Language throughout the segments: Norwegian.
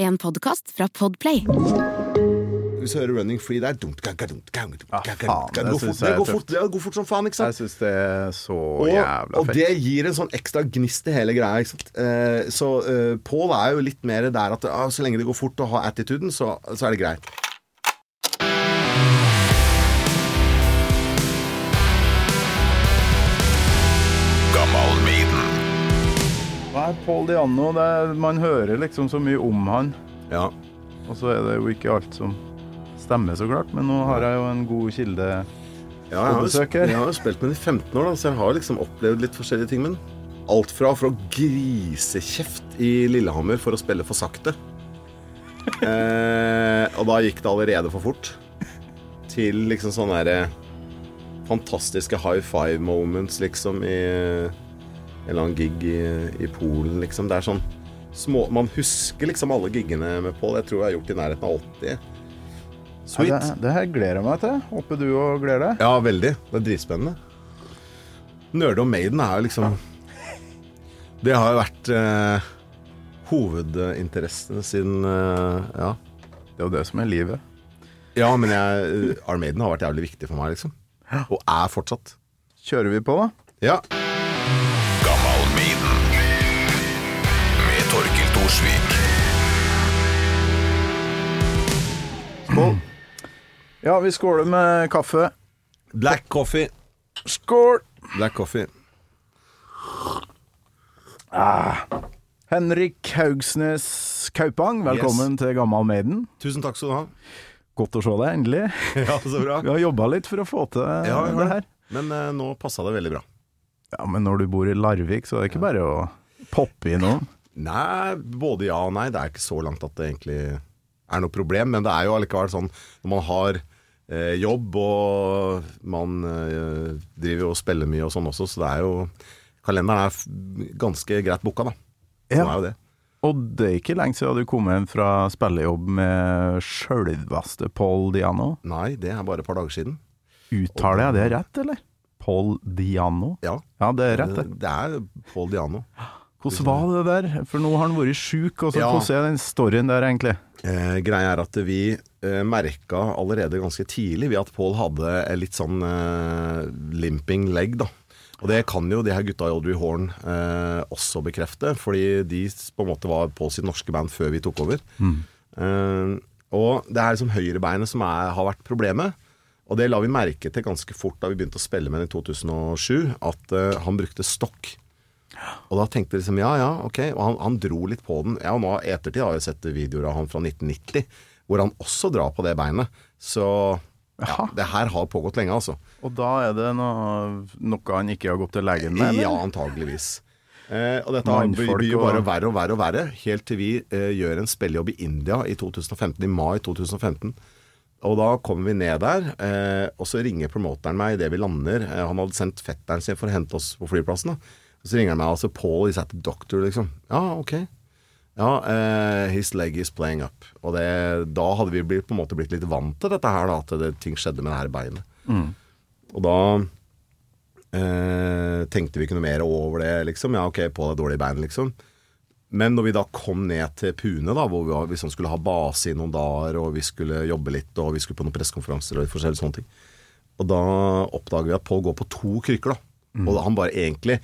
En podkast fra Podplay. Hvis du hører 'Running Free' der dunk, dunk, dunk, dunk, dunk, Ah, faen, det går fort, det, går fort, det går fort som faen, ikke Jeg sant? syns det er så Og, jævla og fett. det gir en sånn ekstra gnist i hele greia. Ikke sant? Eh, så eh, Pål er jo litt mer der at ah, så lenge det går fort og har attituden, så, så er det greit. Paul Diano, det, er- man hører liksom så mye om han. Ja. Og så er det jo ikke alt som stemmer, så klart. Men nå har jeg jo en god kilde. Ja, jeg, har jo, jeg har jo spilt med den i 15 år, da, så jeg har liksom opplevd litt forskjellige ting med den. Alt fra for å grisekjeft i Lillehammer for å spille for sakte. Eh, og da gikk det allerede for fort. Til liksom sånne derre fantastiske high five moments, liksom, i eller annen gig i, i Polen, liksom. Det er sånn små Man husker liksom alle giggene med Pål. Jeg tror jeg har gjort i nærheten av 80. Ja, Sweet. det, det her gleder jeg meg til. Håper du òg gleder deg. Ja, veldig. Det er dritspennende. Nerde og Maiden er jo liksom Det har jo vært eh, hovedinteressen sin eh, Ja. Det er jo det som er livet. Ja, men jeg, Iron Maiden har vært jævlig viktig for meg, liksom. Og er fortsatt. Kjører vi på, da? Ja. Torkil Skål. Ja, vi skåler med kaffe. Black coffee. Skål! Black coffee. Henrik Haugsnes Kaupang, velkommen til Gammal Maiden. Tusen takk skal du ha. Godt å se deg, endelig. Ja, så bra. Vi har jobba litt for å få til Ja, ja. det her. Men eh, nå passa det veldig bra. Ja, Men når du bor i Larvik, så er det ikke bare å poppe innom. Nei, både ja og nei. Det er ikke så langt at det egentlig er noe problem. Men det er jo allikevel sånn når man har eh, jobb og man eh, driver og spiller mye og sånn også, så det er jo Kalenderen er ganske greit booka, da. Ja. Er jo det. Og det er ikke lenge siden du kom hjem fra spillejobb med sjølveste Paul Diano. Nei, det er bare et par dager siden. Uttaler jeg det rett, eller? Paul Diano? Ja. Ja, det er rett, Det, det. det er Paul Diano. Hvordan var det der? For nå har han vært sjuk, Ja. hvordan er den storyen der, egentlig? Eh, greia er at vi eh, merka allerede ganske tidlig ved at Paul hadde litt sånn eh, limping leg, da. Og det kan jo de her gutta i Audrey Horn eh, også bekrefte, fordi de på en måte var på sitt norske band før vi tok over. Eh, og det er liksom høyrebeinet som er, har vært problemet. Og det la vi merke til ganske fort da vi begynte å spille med den i 2007, at eh, han brukte stokk. Og da tenkte jeg liksom ja, ja, ok. Og han, han dro litt på den. Ja, og nå i ettertid har jeg sett videoer av han fra 1990, hvor han også drar på det beinet. Så ja, det her har pågått lenge, altså. Og da er det noe, noe han ikke har gått til legen med, eller? Ja, antageligvis. Eh, og dette blir jo bare verre og verre og verre, helt til vi eh, gjør en spillejobb i India i 2015, i mai 2015. Og da kommer vi ned der, eh, og så ringer promoteren meg idet vi lander. Eh, han hadde sendt fetteren sin for å hente oss på flyplassen. da. Så ringer han meg altså Paul is at the doctor, liksom. Ja, ok. Ja, uh, his leg is playing up. Og det, da hadde vi blitt, på en måte blitt litt vant til dette her, da, at det, ting skjedde med det her beinet. Og da uh, tenkte vi ikke noe mer over det, liksom. Ja, ok, Paul er dårlig i beinet, liksom. Men når vi da kom ned til Pune, da, hvor vi var, liksom skulle ha base i noen dager, og vi skulle jobbe litt, og vi skulle på noen pressekonferanser og litt forskjellige sånne ting, og da oppdager vi at Pål går på to krykker, da. Og han bare egentlig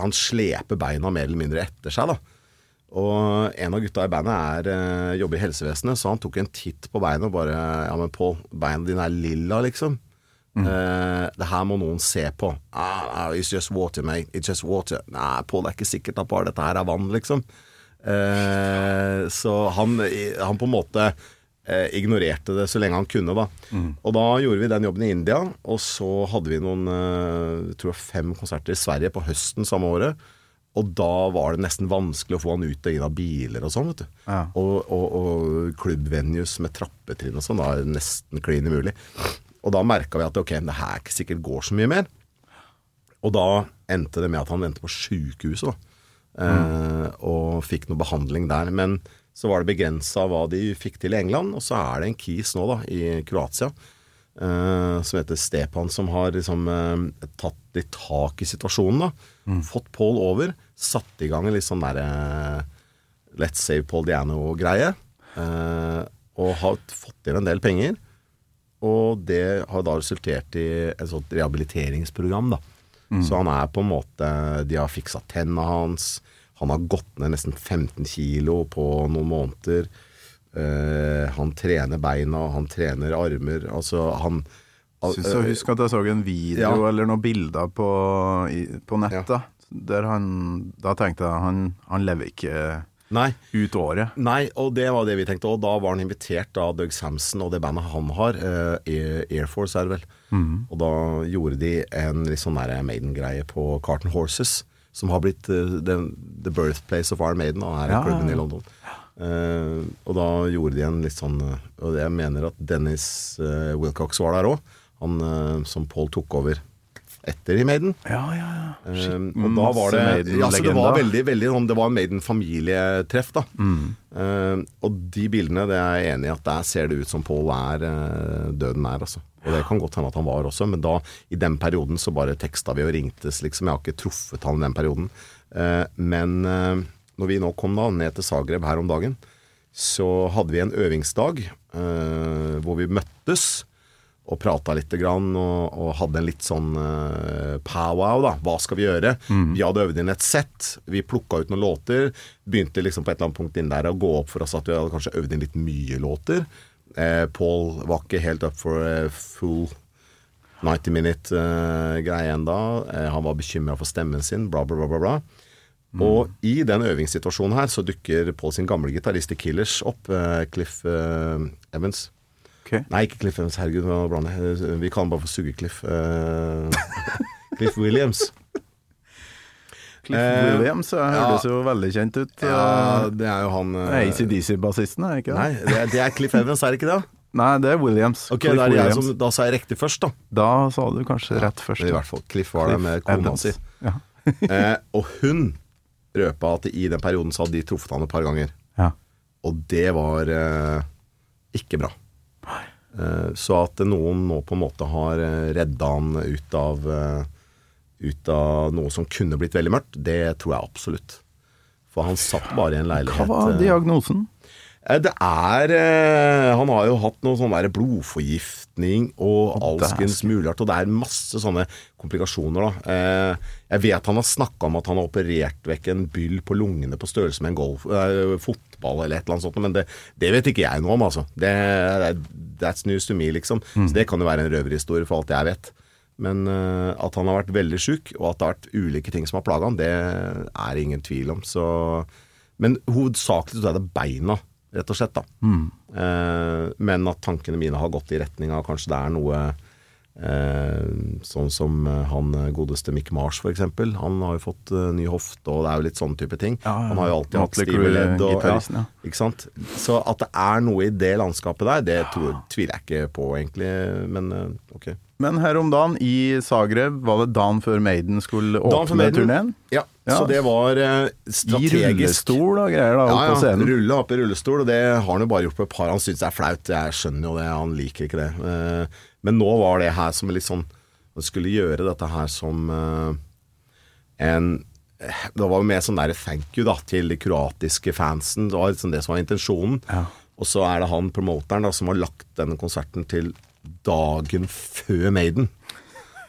Han sleper beina mer eller mindre etter seg, da. Og en av gutta i bandet er, eh, jobber i helsevesenet, så han tok en titt på beinet og bare Ja, men Pål, beina dine er lilla, liksom. Eh, det her må noen se på. Ah, ah, it's just water, mate. It's just water. Nei, Pål, det er ikke sikkert at bare dette her er vann, liksom. Uh, så han, han på en måte eh, ignorerte det så lenge han kunne, da. Og da gjorde vi den jobben i India, og så hadde vi noen eh, jeg tror fem konserter i Sverige på høsten samme året. Og da var det nesten vanskelig å få han ut og inn av biler og sånn, vet du. Ja. Og, og, og klubbvenues med trappetrinn og sånn, da er det nesten klin umulig. Og da merka vi at ok, det her ikke sikkert går så mye mer. Og da endte det med at han endte på sjukehuset, Mm. Eh, og fikk noe behandling der. Men så var det begrensa hva de fikk til i England, og så er det en kis nå, da, i Kroatia. eh, som heter Stepan, som har liksom eh, tatt litt tak i situasjonen. da Fått Paul over, satt i gang en litt sånn derre Let's Save Paul Diano-greie. Eh, og har fått inn en del penger. Og det har da resultert i et sånt rehabiliteringsprogram, da. Så han er på en måte De har fiksa tenna hans. Han har gått ned nesten 15 kilo på noen måneder. Uh, han trener beina, han trener armer. Altså, han Syns jeg husker at jeg så en video Ja. eller noen bilder på, i, på nettet. Ja. Der han Da tenkte jeg han, han lever ikke Nei. ut året. Nei, og det var det vi tenkte. Og da var han invitert av Doug Samson og det bandet han har, eh, Air Force er det vel. Og da gjorde de en litt sånn Maiden-greie på Carton Horses, som har blitt uh, the, the birthplace of Iron Maiden, og er Ja, klubben ja, ja. i London. Uh, og da gjorde de en litt sånn eh, Og jeg mener at Dennis uh, Wilcox var der òg, han eh, som Paul tok over etter i Maiden. Ja, ja, ja. Eh, og da var det ja, så det var veldig, veldig sånn Det var Maiden-familietreff, da. Eh, og de bildene, det er jeg enig i at der ser det ut som Paul er uh, døden nær, altså. Og det kan godt hende at han var også, men da, i den perioden, så bare teksta vi og ringtes, liksom. Jeg har ikke truffet han i den perioden. Eh, men eh, når vi nå kom da ned til Zagreb her om dagen, så hadde vi en øvingsdag eh, hvor vi møttes og prata litt grann, og, og hadde en litt sånn uh, powwow, da. Hva skal vi gjøre? Vi hadde øvd inn et sett. Vi plukka ut noen låter. Begynte liksom på et eller annet punkt inn der å gå opp for oss at vi hadde kanskje øvd inn litt mye låter. Eh, Paul var ikke helt up for a full 90 minute-greie enda. Eh, han var bekymra for stemmen sin, bla, bla, bla. bla, bla. Og i den øvingssituasjonen her så dukker Paul sin gamle gitarist i Killers opp, eh, Cliff eh, Evans. Okay. Nei, ikke Cliff Evans. Herregud. Vi kaller han bare for Sugge-Cliff. Eh, Cliff Williams. Cliff Eh, Williams eh, høres jo veldig kjent ut. Ja, Eh, det er jo han uh, ACDC-bassisten, er det ikke det? Nei, det er, det er Cliff Evans, er det ikke det? Nei, det er Williams. Ok, Cliff er Williams. som, da sa jeg riktig først, da. Da sa du kanskje rett først. I hvert fall. Cliff var der med kona si. Ja. Eh, og hun røpa at i den perioden så hadde de truffet han et par ganger. ja. Og det var eh, ikke bra. Eh, så at noen nå på en måte har eh, redda han ut av eh, Ut av noe som kunne blitt veldig mørkt, det tror jeg absolutt. For han satt bare i en leilighet. Hva var eh, diagnosen? Eh, Det er eh, Han har jo hatt noe sånn der blodforgiftning og alskens muligart, og det er masse sånne komplikasjoner, da. Jeg vet han har snakka om at han har operert vekk en byll på lungene på størrelse med en golf, eh, fotball eller et eller annet sånt, men det, det vet ikke jeg noe om, altså. Det, that's news to me, liksom. Så det kan jo være en røverhistorie for alt jeg vet. Men eh, at han har vært veldig sjuk, og at det har vært ulike ting som har plaga han, det er ingen tvil om. Så, men hovedsakelig så er det beina, rett og slett. da. Eh, men at tankene mine har gått i retning av kanskje det er noe eh, sånn som eh, han eh, godeste Mick Mars, for eksempel. Han har jo fått eh, ny hofte, og det er jo litt sånne type ting. Ja, ja. Han har jo alltid hatt Motley stive ledd. Og, ja. Ikke sant? Så at det er noe i det landskapet der, det tror, tviler jeg ikke på, egentlig. Men ok. Men her om dagen i Zagreb, var det dagen før Maiden skulle åpne turneen? Ja, Ja. så det var strategisk I rullestol og greier da, opp Ja, på ja. scenen. Rulle opp i rullestol, og det har han jo bare gjort på et par. Han syns det er flaut, jeg skjønner jo det, han liker ikke det. Eh, Men nå var det her som litt sånn Han skulle gjøre dette her som eh, en Det var jo mer sånn der thank you da til de kroatiske fansen. Det var liksom det som var intensjonen. Ja. Og så er det han promoteren da som har lagt denne konserten til dagen før Maiden.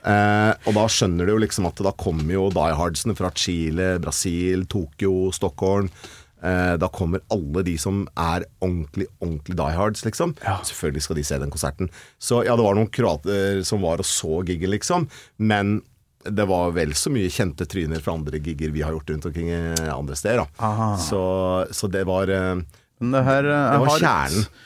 Eh, og da skjønner du jo liksom at da kommer jo diehardsene fra Chile, Brasil, Tokyo, Stockholm. Eh, da kommer alle de som er ordentlig, ordentlig diehards, liksom. Ja. Selvfølgelig skal de se den konserten. Så ja, det var noen kroater som var og så giggen, liksom. Men det var vel så mye kjente tryner fra andre gigger vi har gjort rundt omkring eh, andre steder. Så, så det var eh, det her, det var kjernen. et.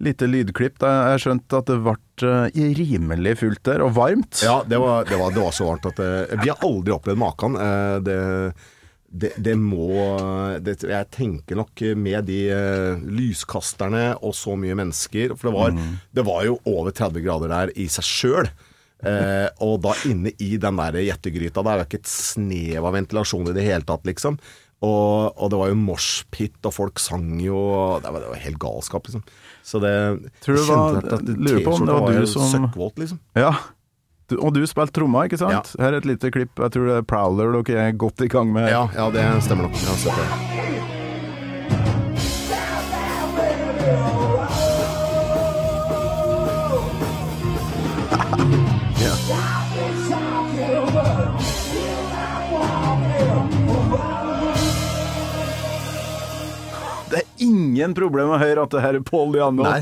Lite lydklipp. Jeg skjønte at det ble eh, rimelig fullt der, og varmt. Ja, det var, det var, det var så varmt at det, Vi har aldri opplevd maken. Eh, det, det, det må det, Jeg tenker nok med de eh, lyskasterne og så mye mennesker For det var, det var jo over 30 grader der i seg sjøl. Eh, og da inne i den der gjettegryta der er jo ikke et snev av ventilasjon i det hele tatt, liksom. Og, og det var jo moshpit, og folk sang jo Det var, det var helt galskap, liksom. Så det Tror du var- lurer på om det var du som- søkkvåt, liksom. Ja. Du, og du spilte tromma, ikke sant? Her er et lite klipp. Jeg tror det er Prowler dere er godt i gang med. Ja, ja, det stemmer nok. Jeg ingen problem å høre at det her er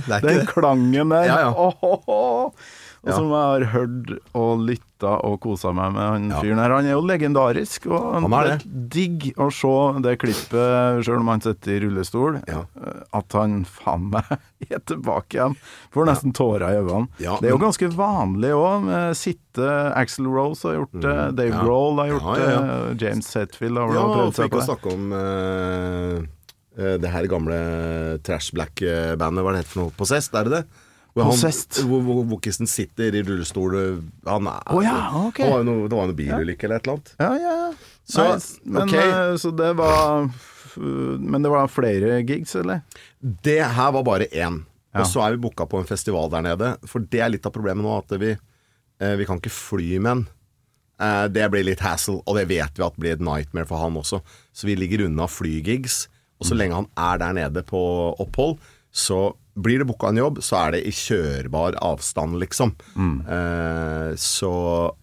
det er ikke Den det. klangen der. Ja, ja. Åhåhå. Og Ja. som jeg har hørt og lytta og kosa meg med han fyren her. Han er jo legendarisk, og Han det. er digg å se det klippet, sjøl om han sitter i rullestol, Ja. at han faen meg er tilbake igjen. Får nesten tårer i øynene. Ja, det er jo ganske vanlig òg, sitte Axel Rose har gjort det, Dave Mm, ja. Grohl har gjort Ja, ja, ja. det, James Hetfield har vel Ja, også prøvd for seg ikke på å snakke om eh, eh, det her gamle Trash Black-bandet, hva er det het for noe? Possessed, er det det? Possessed? Hvor, hvor vokisen sitter i rullestol Han er Å ja, ok. Det var noe, det var noe bilulykke eller et eller annet. Ja, ja, ja. Så, Nei, men, ok. eh, så det var Men det var flere gigs, eller? Det her var bare én. Ja. Og så er vi booka på en festival der nede. For det er litt av problemet nå, at vi, eh, vi kan ikke fly med. Eh, det blir litt hassle, og det vet vi at blir et nightmare for han også. Så vi ligger unna flygigs. Og så lenge han er der nede på opphold, så blir det booka en jobb, så er det i kjørbar avstand, liksom. Eh, så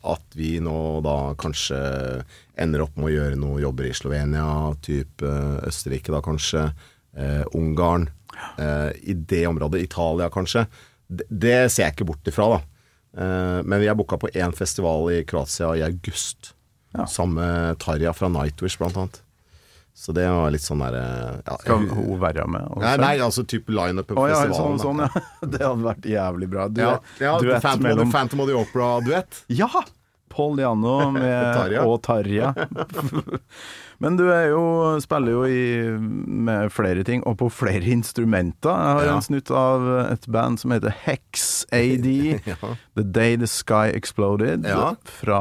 at vi nå da kanskje ender opp med å gjøre noen jobber i Slovenia, type eh, Østerrike da kanskje, eh, Ungarn, eh, i det området, Italia kanskje, det, det ser jeg ikke bort ifra, da. Eh, men vi er booka på én festival i Kroatia i august. Ja. Sammen med Tarja fra Nightwish, blant annet. Så det var litt sånn derre ja, Skal hun- være med? også? Nei, nei, altså type lineup på Å ja, festivalen. sånn, sånn, ja. Det hadde vært jævlig bra. Du, Ja, ja duett Phantom, mellom Phantom of the Opera-duett. Ja! Paul Diano med, og Tarja. Men du jo, spiller jo i, med flere ting, og på flere instrumenter. Jeg har Ja. en snutt av et band som heter Hex AD. Ja. The Day The Sky Exploded. Ja. Fra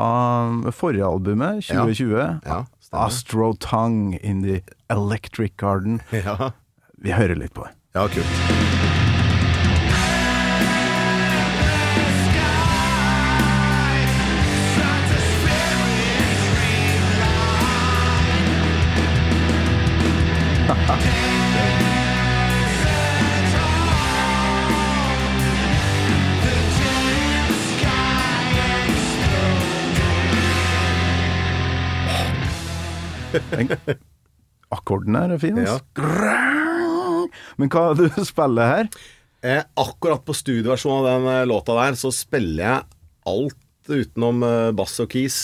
forrige albumet, 2020. Stemmer. Astro Tongue in the Electric Garden. Ja, Vi hører litt på det. ja kult. Akkorden her er fin, Ja. Men hva er det du spiller her? Eh, akkurat på studioversjonen av den eh, låta der, så spiller jeg alt utenom eh, bass og keys.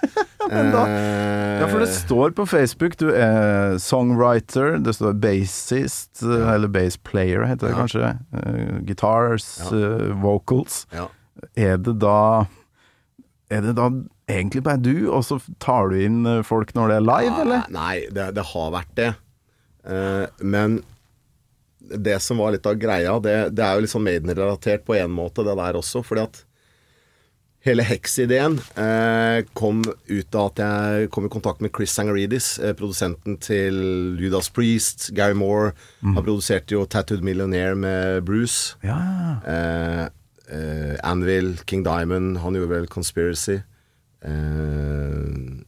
Men da- Eh, Ja, for det står på Facebook du er songwriter, det står bassist, ja. eller bass player heter det Ja. kanskje. Uh, guitars, eh, vocals. ja. Er det da Er det da egentlig bare du, og så tar du inn eh, folk når det er live, eller? Nei, det, det har vært det. Eh, men det som var litt av greia, det, det er jo litt sånn Maiden-relatert på en måte, det der også. Fordi at hele Hex-ideen eh, kom ut av at jeg kom i kontakt med Chris Sangaridis, eh, produsenten til Judas Priest, Gary Moore. Han produserte jo Tattooed Millionaire med Bruce. Ja. Eh, eh, Anvil, King Diamond, han gjorde vel Conspiracy. Eh,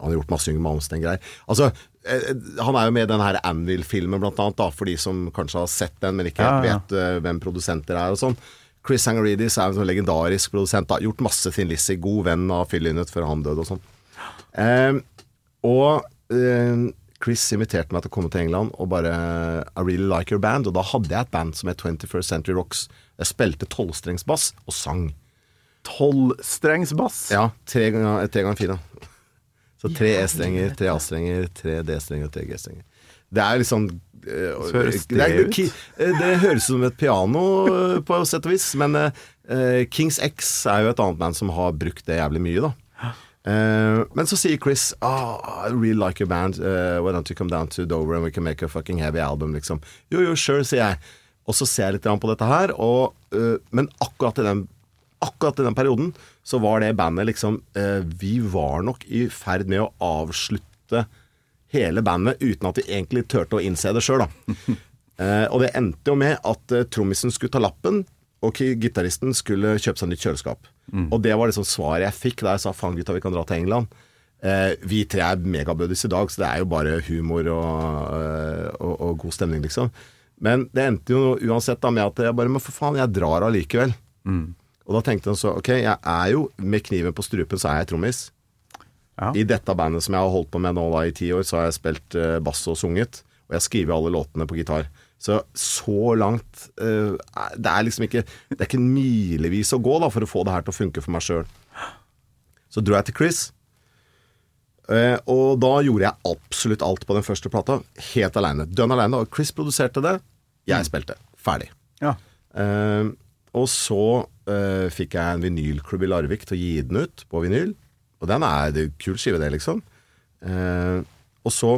han har gjort masse Yngve Malmsten-greier. Altså, eh, han er jo med i den her Anvil-filmen, blant annet, da, for de som kanskje har sett den, men ikke Ja, ja. vet uh, hvem produsenter er og sånn. Chris Sangaridis er en sånn legendarisk produsent. da, Gjort masse Finn Lizzie, god venn av Phil Lynnet før han døde og sånn. Eh, og eh, Chris inviterte meg til å komme til England og bare I really like your band. Og da hadde jeg et band som het 21st Century Rocks. Jeg spilte tolvstrengsbass og sang. Tolvstrengs bass. Ja, tre ganger, tre ganger fire. Så tre E-strenger, tre A-strenger, tre D-strenger og tre G-strenger. Det er liksom eh, høres det er- ut? ki- eh, Det høres ut som et piano På på sett og vis, men uh, Kings X er jo et annet band som har brukt det jævlig mye, da. Uh, men så sier Chris oh, I really like your band. Uh, why don't you come down to Dover and we can make a fucking heavy album, liksom. Jo, jo, sure, sier jeg. Og så ser jeg litt på dette her, og, eh, men akkurat i den akkurat i den perioden så var det bandet liksom eh, Vi var nok i ferd med å avslutte hele bandet uten at vi egentlig turte å innse det sjøl, da. eh, og det endte jo med at eh, trommisen skulle ta lappen, og gitaristen skulle kjøpe seg nytt kjøleskap. Og det var liksom svaret jeg fikk da jeg sa faen gutta, vi kan dra til England. Eh, vi tre er megabuddies i dag, så det er jo bare humor og, eh, og, og god stemning, liksom. Men det endte jo uansett da med at jeg bare Men for faen, jeg drar allikevel. Og da tenkte han så Ok, jeg er jo med kniven på strupen, så er jeg trommis. Ja. I dette bandet som jeg har holdt på med nå da i ti år, så har jeg spilt eh, bass og sunget. Og jeg skriver alle låtene på gitar. Så så langt eh, Det er liksom ikke Det er ikke milevis å gå da for å få det her til å funke for meg sjøl. Så dro jeg til Chris. Eh, og da gjorde jeg absolutt alt på den første plata, helt aleine. Dønn aleine. Og Chris produserte det, jeg spilte. Ferdig. Ja. Eh, og så eh, fikk jeg en vinylklubb i Larvik til å gi den ut på vinyl. Og den er det er kul skive, det, liksom. Uh, og så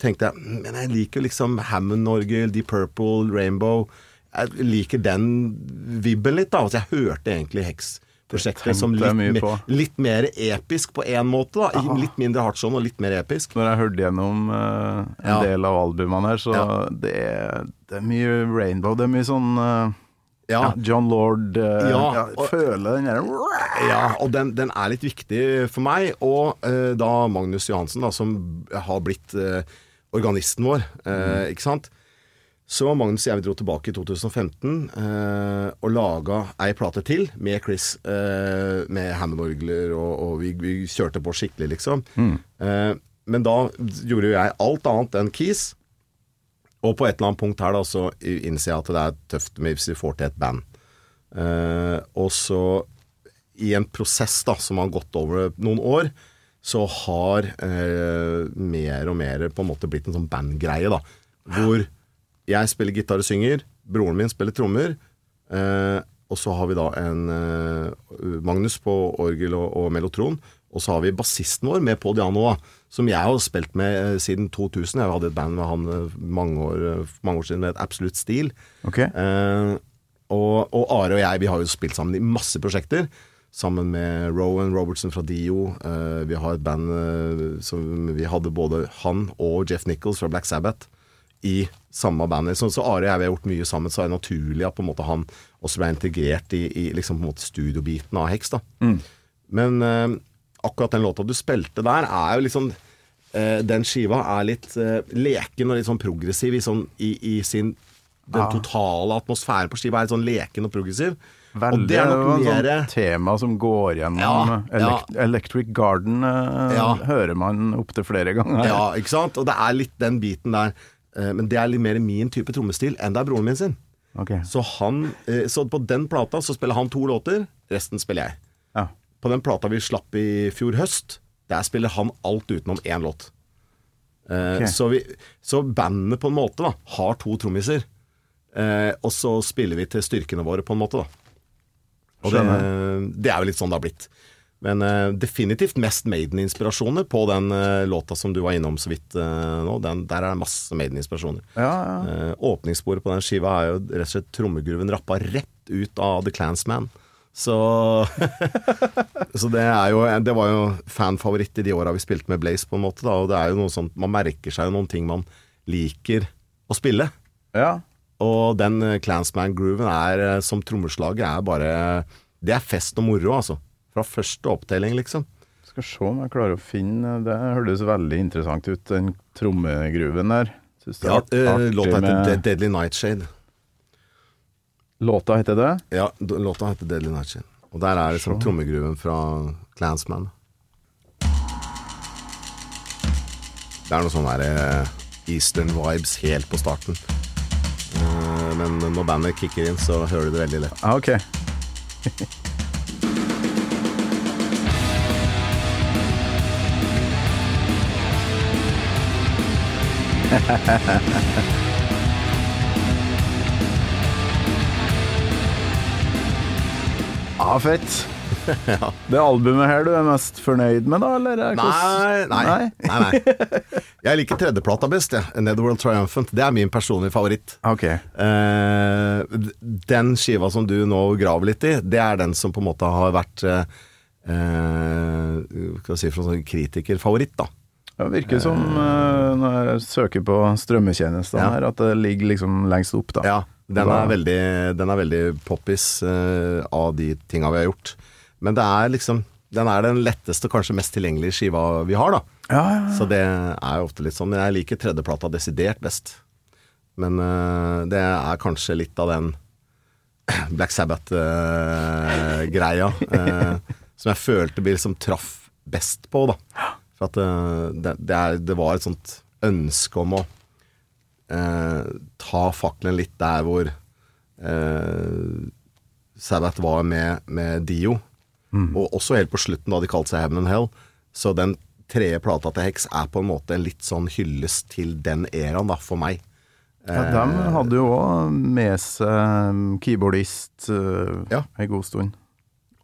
tenkte jeg Men jeg liker liksom Hammond-orgel, Deep Purple, Rainbow. Jeg liker den vibben litt, da. Altså, jeg hørte egentlig Hex-prosjektet som litt, me, litt mer episk på én måte. da Litt mindre hardtson og litt mer episk. Når jeg hørte gjennom uh, en Ja. del av albumene her, så Ja. det, er, det er mye Rainbow. Det er mye sånn eh, Ja. John Lord uh, Ja, og- Føler den derre Ja, og den, den er litt viktig for meg. Og uh, da Magnus Johansen, da, som har blitt uh, organisten vår, mm. ikke sant. Så Magnus og jeg dro tilbake i 2015 eh, og laga ei plate til med Chris, med Hammond-orgler, og, og vi, vi kjørte på skikkelig, liksom. Eh, men da gjorde jo jeg alt annet enn keys. Og på et eller annet punkt her da, så innser jeg at det er tøft med hvis vi får til et band. Uh, og så i en prosess da, som har gått over noen år, så har uh, mer og mer på en måte blitt en sånn bandgreie, da. Hvor jeg spiller gitar og synger, broren min spiller trommer, Uh, og så har vi da en Magnus på orgel og, og mellotron, og så har vi bassisten vår med på Diano, som jeg har spilt med eh, siden 2000. Jeg hadde et band med han eh, mange år, eh, mange år siden med et absolutt stil. Okay. Eh, og, og Are og jeg vi har jo spilt sammen i masse prosjekter. Sammen med Rowan Robertson fra Dio. Eh, vi har et band eh, som vi hadde både han og Jeff Nichols fra Black Sabbath i samme band. Så, så Are og jeg vi har gjort mye sammen, så er det naturlig at på en måte han også ble integrert i, i liksom på en måte studiobiten av Hex. da. Men eh, akkurat den låta du spilte der, er jo liksom eh, Den skiva er litt eh, leken og litt sånn progressiv i, sånn, i, i sin Den totale atmosfæren på skiva er litt sånn leken og progressiv. Veldig, og det er det nok en mer sånn tema som går gjennom Ja, elekt Electric Garden eh, Ja. hører man opptil flere ganger. Ja, ikke sant? Og det er litt den biten der. eh, Men det er litt mer min type trommestil enn det er broren min sin. Ok. Så, han, eh, så på den plata så spiller han to låter, resten spiller jeg. Ja. På den plata vi slapp i fjor høst, der spiller han alt utenom én låt. Eh, okay. så, vi, så bandet på en måte da har to trommiser. Eh, og så spiller vi til styrkene våre, på en måte, da. Og det, det er jo litt sånn det har blitt. Men eh, definitivt mest Maiden-inspirasjoner på den eh, låta som du var innom så vidt eh, nå. Den, der er det masse Maiden-inspirasjoner. Ja, ja. Eh, åpningssporet på den skiva er jo rett og slett trommegruven rappa rett ut av The Clansman. Så Så det er jo Det var jo fanfavoritt i de åra vi spilte med Blaze, på en måte. Da, og det er jo noe sånt Man merker seg jo noen ting man liker å spille. ja. Og den eh, Clansman-grooven er eh, som trommeslager er bare Det er fest og moro, altså. Fra første opptelling, liksom. Skal se om jeg klarer å finne Det hørtes veldig interessant ut, den trommegruven der. Ja, eh, låta heter Deadly Nightshade. Låta heter det? Ja, låta heter Deadly Nightshade. Og der er liksom trommegruven fra Clansman. Det er noe sånn der eh, Eastern vibes helt på starten. Eh, men når bandet kicker inn, så hører du det veldig lett. Ja, ok. Ja, fett. Det albumet her du er mest fornøyd med, da? Eller? er Nei, nei, nei, nei. Jeg liker tredjeplata best, jeg. Netherworld Triumphant. Det er min personlige favoritt. Okay. Eh, den skiva som du nå graver litt i, det er den som på en måte har vært eh, eh, skal jeg si for sånn kritikerfavoritt, da. Det virker som, eh, når jeg søker på strømmetjenestene Ja. her, at det ligger liksom lengst opp, da. Ja, den er veldig, den er veldig poppis uh, av de tinga vi har gjort. Men det er liksom Den er den letteste og kanskje mest tilgjengelige skiva vi har, da. Ja, ja, ja. Så det er jo ofte litt sånn. Jeg liker tredjeplata desidert best. Men uh, det er kanskje litt av den Black Sabbath-greia uh, som jeg følte vi liksom traff best på, da. For at eh, det, det, er, det var et sånt ønske om å eh, ta fakkelen litt der hvor eh, Sabbath var med, med Dio. Og også helt på slutten, da de kalte seg Heaven and Hell. Så den tredje plata til Hex er på en måte en litt sånn hyllest til den eraen, da, for meg. Ja, de hadde jo òg med seg keyboardist uh, Ja. en god stund.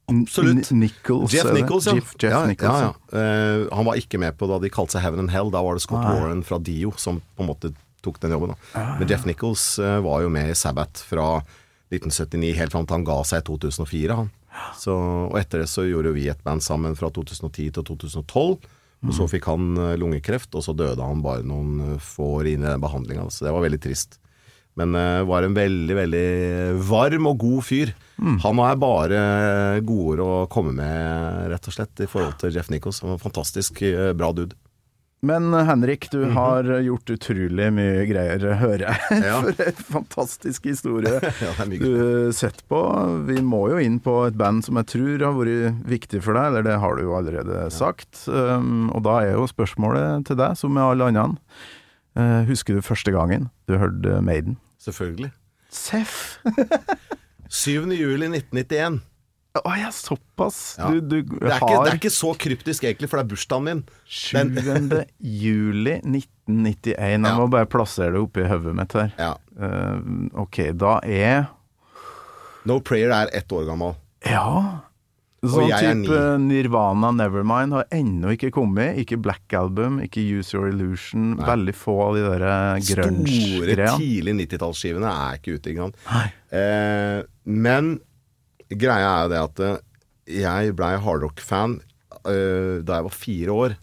Absolutt. N Nichols. Jeff? Nichols, ja. Jeff, Jeff ja, Nichols, ja. Eh, han var ikke med på da de kalte seg Heaven and Hell. Da var det Scott. Warren fra Dio som på en måte tok den jobben. Da. Men Jeff Nichols eh, var jo med i Sabbath fra 1979 helt fram til han ga seg i 2004. Han. Så, og etter det så gjorde vi et band sammen fra 2010 til 2012. Og så fikk han eh, lungekreft, og så døde han bare noen eh, få år inn i den behandlinga. Så det var veldig trist. Men uh, var en veldig, veldig varm og god fyr. Han er bare godord å komme med, rett og slett, i forhold til Jeff Nichols. Han var en fantastisk bra dude. Men eh, Henrik, du har gjort utrolig mye greier, hører jeg. Mhm. Ja. For en fantastisk historie Ja, du setter på. Vi må jo inn på et band som jeg tror har vært viktig for deg, eller det har du jo allerede sagt. Um, og da er jo spørsmålet til deg, som med alle andre. uh, husker du første gangen du hørte Maiden? Selvfølgelig. Seff! 7. juli 1991. Å ja, såpass. Ja. Du, du Det er, ikke, det er ikke så kryptisk egentlig, for det er bursdagen min. 7. juli 1991. Jeg Ja. må bare plassere det oppi hodet mitt her. Ja. Uh, ok, da er No Prayer er ett år gammel. Ja. Sånn type Nirvana Nevermind har ennå ikke kommet. Ikke Black Album, ikke Use Your Illusion. Veldig få av de der eh, Store, grunge-greiene. tidlig 90-tallsskivene er ikke ute, ikke sant. Eh, men greia er jo det at eh, jeg blei hardrock-fan uh, da jeg var fire år.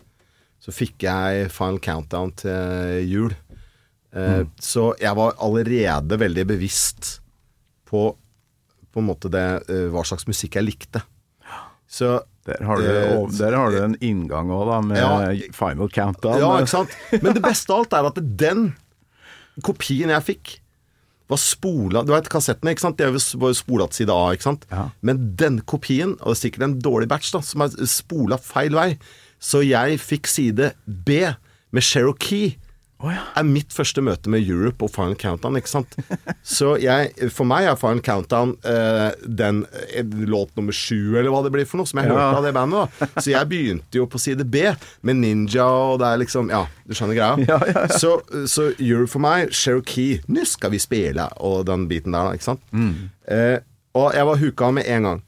Så fikk jeg Final Countdown til jul. Eh, Så jeg var allerede veldig bevisst på på en måte det, uh, hva slags musikk jeg likte. Så Der har du, Eh, der har du en inngang òg, da, med Ja. Final Countdown. Ja, ikke sant? Men det beste av alt er at den kopien jeg fikk, var spola Du vet kassettene, ikke sant? De var jo spola til side A, ikke sant? Ja. Men den kopien, og det er sikkert en dårlig batch, da, som er spola feil vei, så jeg fikk side B med Cherokee. Å ja. Er mitt første møte med Europe og Final Countdown, ikke sant. Så jeg, for meg er Final Countdown uh, den eh, låt nummer sju, eller hva det blir for noe, som jeg Ja. hørte av det bandet. da Så jeg begynte jo på side B med Ninja, og det er liksom Ja, du skjønner greia? Ja, ja. Så, så Europe for meg, Cherokee, nå skal vi spille, og den biten der, da, ikke sant. Mm. Uh, og jeg var huka med en gang.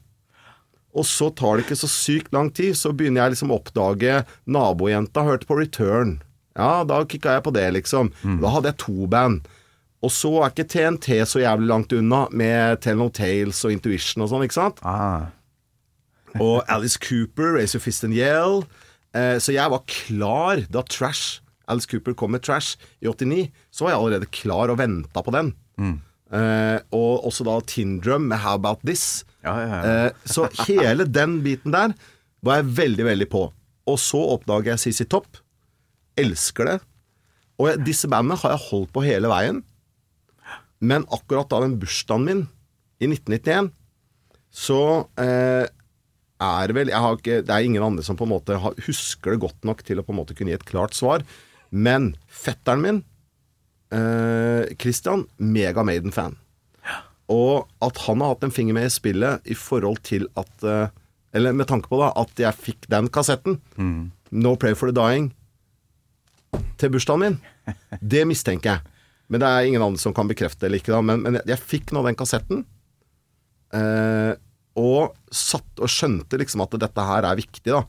Og så tar det ikke så sykt lang tid, så begynner jeg liksom å oppdage Nabojenta hørte på Return. Ja, da kicka jeg på det, liksom. Da hadde jeg to band. Og så er ikke TNT så jævlig langt unna, med Tell No Tales og Intuition og sånn, ikke sant? Ah. Og Alice Cooper, Raise Your Fist and Yell. Eh, så jeg var klar da Trash Alice Cooper kom med Trash i 89. Så var jeg allerede klar og venta på den. Eh, og også da Tindrum med How About This. Ja, ja, ja. Eh, så hele den biten der var jeg veldig, veldig på. Og så oppdager jeg CC Topp. Elsker det. Og jeg, disse bandene har jeg holdt på hele veien. Men akkurat da den bursdagen min i 1991, så eh, er vel jeg har ikke, Det er ingen andre som på en måte har, husker det godt nok til å på en måte kunne gi et klart svar. Men fetteren min, eh, Christian, mega Maiden-fan. Og at han har hatt en finger med i spillet i forhold til at eh, Eller med tanke på da at jeg fikk den kassetten, No Play for the Dying, til bursdagen min. Det mistenker jeg. Men det er ingen andre som kan bekrefte det eller ikke. Men, men jeg, jeg fikk nå den kassetten. Eh, og satt og skjønte liksom at dette her er viktig, da.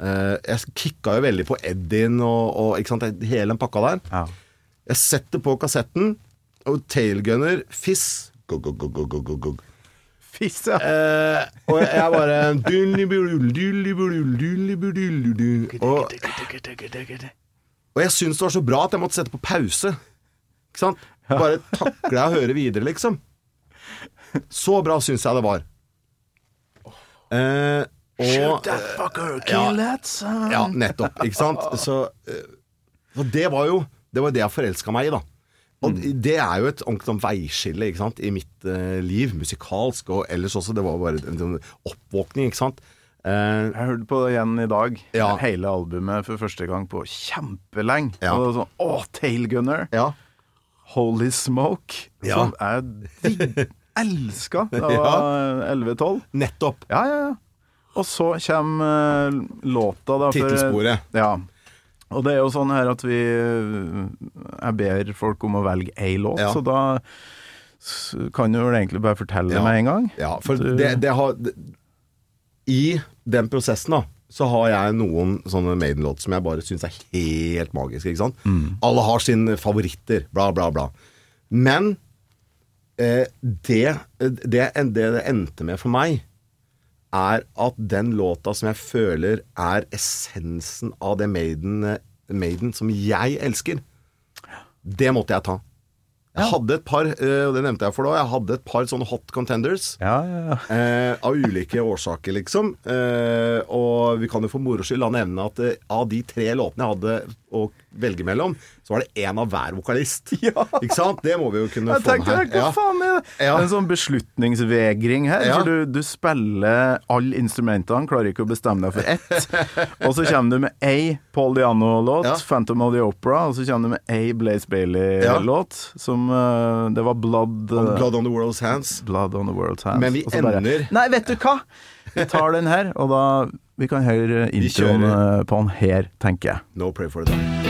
Eh, jeg kicka jo veldig på Eddin og, og hele den pakka der. Ja. Jeg setter på kassetten, og tailgunner, fiss go, go, go, go, go, go, go. Fiss, ja. Eh, og jeg bare Og, og jeg syntes det var så bra at jeg måtte sette på pause. Ikke sant? Bare takle å høre videre, liksom. Så bra syns jeg det var. Eh, og that fucker, ja. kill that son. Ja, nettopp. Ikke sant? Så, eh, så det var jo Det var det jeg forelska meg i, da. Og det er jo et ordentlig sånn veiskille ikke sant? i mitt eh, liv, musikalsk og ellers også. Det var bare en sånn oppvåkning, ikke sant. Eh, Jeg hørte på det igjen i dag. Ja. Hele albumet for første gang på kjempelenge. Ja. Og det var sånn Å, Tailgunner! ja. Holy Smoke, Ja. som jeg elska da jeg var 11-12. Nettopp. Ja, ja, ja. Og så kommer eh, låta, da. Tittelsporet. Ja. Og det er jo sånn her at vi Jeg ber folk om å velge ei låt, så da kan du vel egentlig bare fortelle Ja. med en gang. Ja, for Du- det, det har I den prosessen, da, så har jeg noen sånne Maiden-låter som jeg bare syns er helt magiske. Ikke sant? Alle har sine favoritter, bla, bla, bla. Men eh, det, det, det det endte med for meg, er at den låta som jeg føler er essensen av det Maiden, Maiden som jeg elsker, det måtte jeg ta. Jeg hadde et par, eh, og det nevnte jeg for da, jeg hadde et par sånne hot contenders. Ja, ja, ja. Eh, av ulike årsaker, liksom. Eh, og vi kan jo for moro skyld la nevne at eh, av de tre låtene jeg hadde å velge mellom, så var det én av hver vokalist. Ja. Ikke sant? Det må vi jo kunne Jeg få med hva faen er det? Ja. En sånn beslutningsvegring her. Ja. For du, du spiller alle instrumentene, klarer ikke å bestemme deg for ett. og så kommer du med ei Paul Diano-låt, Ja. 'Phantom of the Opera', og så kommer du med ei Blaze Bailey-låt, som uh, Det var Blood uh, Blood on the World's Hands. Blood on the World's Hands. Men vi så bare, ender- Nei, vet du hva? Vi tar den her, og da Vi kan høre introen eh, på den her, tenker jeg. No Pray for the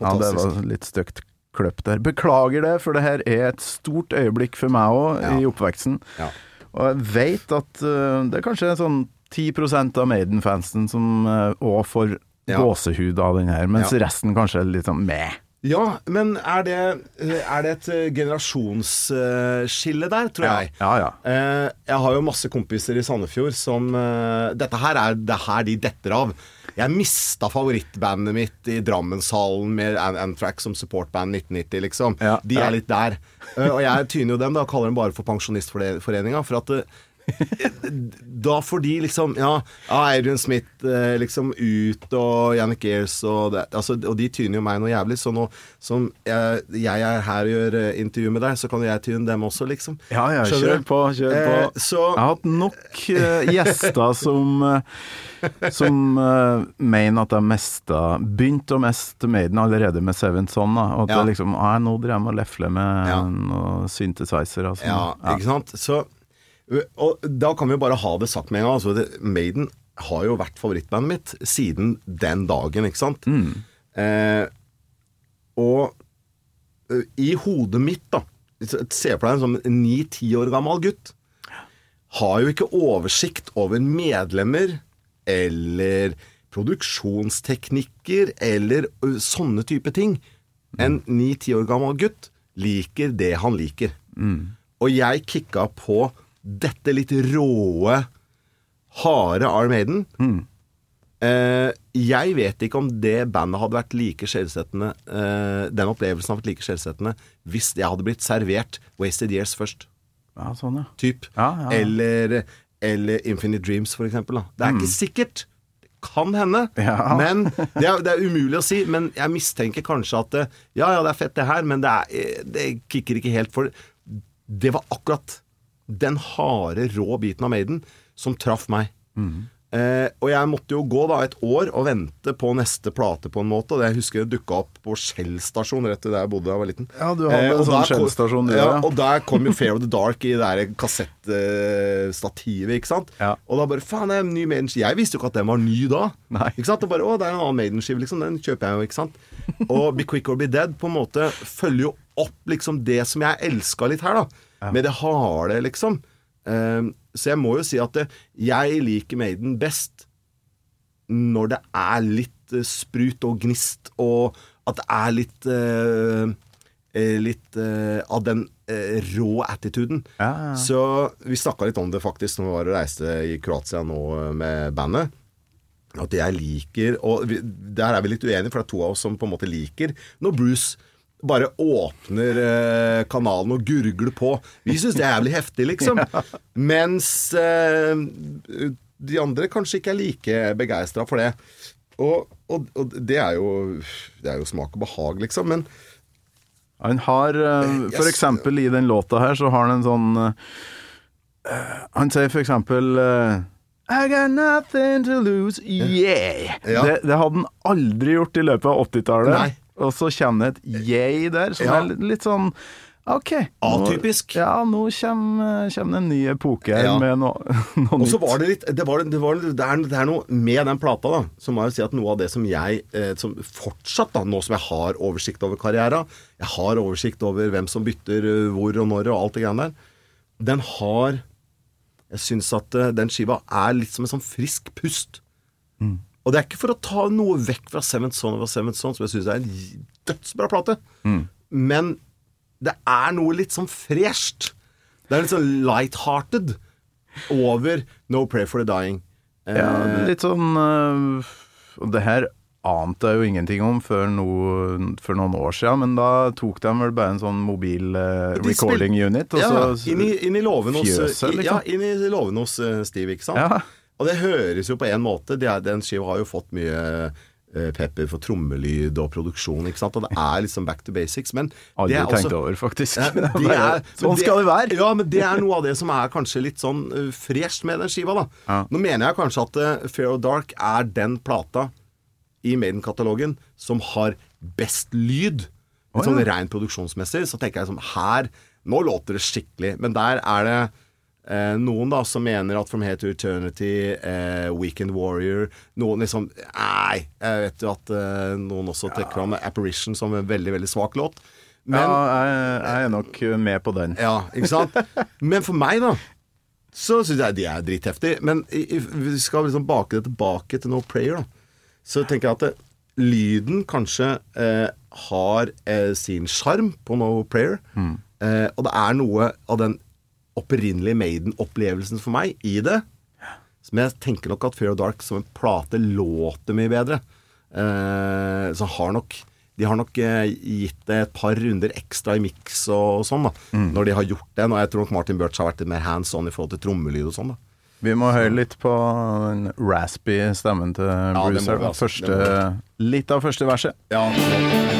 Ja, det var litt stygt kløpt der. Beklager det, for det her er et stort øyeblikk for meg òg Ja. i oppveksten. Ja. Og jeg vet at uh, det er kanskje sånn 10 av Maiden-fansen som òg får Ja. gåsehud av den her, mens resten kanskje er litt sånn meh. Ja, men er det, er det et eh, generasjonsskille der, tror jeg? Ja, ja. Eh, jeg har jo masse kompiser i Sandefjord som eh, Dette her er det her de detter av. Jeg mista favorittbandet mitt i Drammenshallen med An- Anthrax som supportband 1990, liksom. Ja, de er litt der. Eh, og jeg tyner jo dem, da, og kaller dem bare for Pensjonistforeninga. For at eh, da får de liksom Ja, ja Adrian Smith eh, liksom ut, og Yannick Ears og altså, Og de tyner jo meg noe jævlig. Så nå som jeg, jeg er her og gjør eh, intervju med deg, så kan jeg tyne dem også, liksom. Ja, ja, kjør på, kjør på. Eh, så Jeg har hatt nok uh, gjester som Som uh, mener at de mesta Begynte å meste Maiden allerede med Seven Son. Da, og at Ja. det liksom ah, Nå driver jeg med å lefle med Ja. noe synthesizer. Altså. Ja, ikke sant? Så, og da kan vi jo bare ha det sagt med en gang. Altså, Maiden har jo vært favorittbandet mitt siden den dagen, ikke sant? Eh, og eh, i hodet mitt, da Se for deg en sånn ni-ti år gammel gutt. Har jo ikke oversikt over medlemmer eller produksjonsteknikker eller sånne type ting. En ni-ti år gammel gutt liker det han liker. Og jeg kicka på dette litt råe, harde Iron Maiden. Eh, jeg vet ikke om det bandet hadde vært like skjellsettende eh, Den opplevelsen hadde vært like skjellsettende hvis jeg hadde blitt servert Wasted Years først. Ja, sånn, ja. Typ. Ja, ja. Eller, eller Infinite Dreams, for eksempel. Da. Det er ikke sikkert. Kan hende. Mm. Men det er, det er umulig å si. Men jeg mistenker kanskje at Ja, ja, det er fett, det her, men det, er, det kicker ikke helt. For det var akkurat den harde, rå biten av Maiden som traff meg. Mm. Eh, og jeg måtte jo gå da et år og vente på neste plate, på en måte. Og det jeg husker det dukka opp på Shell stasjon rett der jeg bodde da jeg var liten. Ja, du hadde en og sånn ja, ja. Og der kom jo Fair of the Dark i det der kassettstativet, ikke sant. Ja. Og da bare Faen, det er en ny Maiden Jeg visste jo ikke at den var ny da. Nei. Ikke sant? Og bare Å, det er en annen Maiden-skive, liksom. Den kjøper jeg jo, ikke sant. Og Be Quick or Be Dead på en måte følger jo opp liksom det som jeg elska litt her, da. Med det harde, liksom. Ehm, så jeg må jo si at det, jeg liker Maiden best når det er litt uh, sprut og gnist, og at det er litt eh, eh, Litt uh, av den eh, rå attituden. Ja, ja. Så vi snakka litt om det faktisk når vi var og reiste i Kroatia nå eh, med bandet. At jeg liker Og vi, der er vi litt uenige, for det er to av oss som på en måte liker når Bruce bare åpner eh, kanalen og gurgler på. Vi syns det er jævlig heftig, liksom. Mens eh, de andre kanskje ikke er like begeistra for det. Og, og, og det er jo Det er jo smak og behag, liksom. Men Han har eh, For yes. eksempel i den låta her, så har han en sånn eh, Han sier for eksempel eh, I got nothing to lose, yeah! Ja. Det, det hadde han aldri gjort i løpet av 80-tallet. Og så kommer det et yeah der, som Ja. er litt, sånn OK. nå- Atypisk. Ja, nå kommer, kommer det en ny epoke her Ja. med noe, nytt. Og så var det litt det, var, det, var, det, er, det er noe med den plata, da. Så må jo si at noe av det som jeg eh, som fortsatt, da, nå som jeg har oversikt over karriera, jeg har oversikt over hvem som bytter eh, hvor og når og alt det greiene der, den har Jeg syns at eh, den skiva er litt som en sånn frisk pust. Og det er ikke for å ta noe vekk fra Seventh Son of a Seventh Son, som jeg syns er en dødsbra plate, men det er noe litt sånn fresht. Det er litt sånn light-hearted over No Pray for the Dying. Eh, Ja, litt sånn uh, det her ante jeg jo ingenting om før, no, for noen år siden, men da tok de vel bare en sånn mobil uh, recording unit, og ja, så inn, i, inn i låven hos fjøset, liksom. Ja, inn i låven hos eh, Steve, ikke sant? Ja. Og det høres jo på en måte det er, Den skiva har jo fått mye eh, pepper for trommelyd og produksjon, ikke sant? Og det er liksom back to basics, men Aldri det er tenkt over, faktisk. Ja, det er, sånn skal det være! Ja, men det er noe av det som er kanskje litt sånn uh, fresht med den skiva, da. Ja. Nå mener jeg kanskje at uh, Fair og Dark er den plata i Maiden-katalogen som har best lyd. Å, sånn rent produksjonsmessig. Så tenker jeg sånn Her Nå låter det skikkelig. Men der er det eh, noen da som mener at From Here to Eternity, eh, Weekend Warrior Noen liksom Nei, jeg vet jo at eh, noen også trekker fram Apparition som en veldig, veldig svak låt. Men ja, jeg, jeg er nok med på den. ja, ikke sant? Men for meg, da, så syns jeg de er dritheftige. Men vi skal liksom bake det tilbake til No Prayer, da. Så tenker jeg at det, lyden kanskje eh, har eh, sin sjarm på No Prayer. Eh, og det er noe av den opprinnelige Maiden-opplevelsen for meg i det. Som jeg tenker nok at Fear of Dark som en plate låter mye bedre. Eh, så har nok de har nok eh, gitt det et par runder ekstra i miks og, sånn, da. Når de har gjort det. Og jeg tror nok Martin Birch har vært mer hands on i forhold til trommelyd og sånn, da. Vi må høre litt på den raspy stemmen til det Bruce. her, vi, altså. Litt av første verset. Ja, There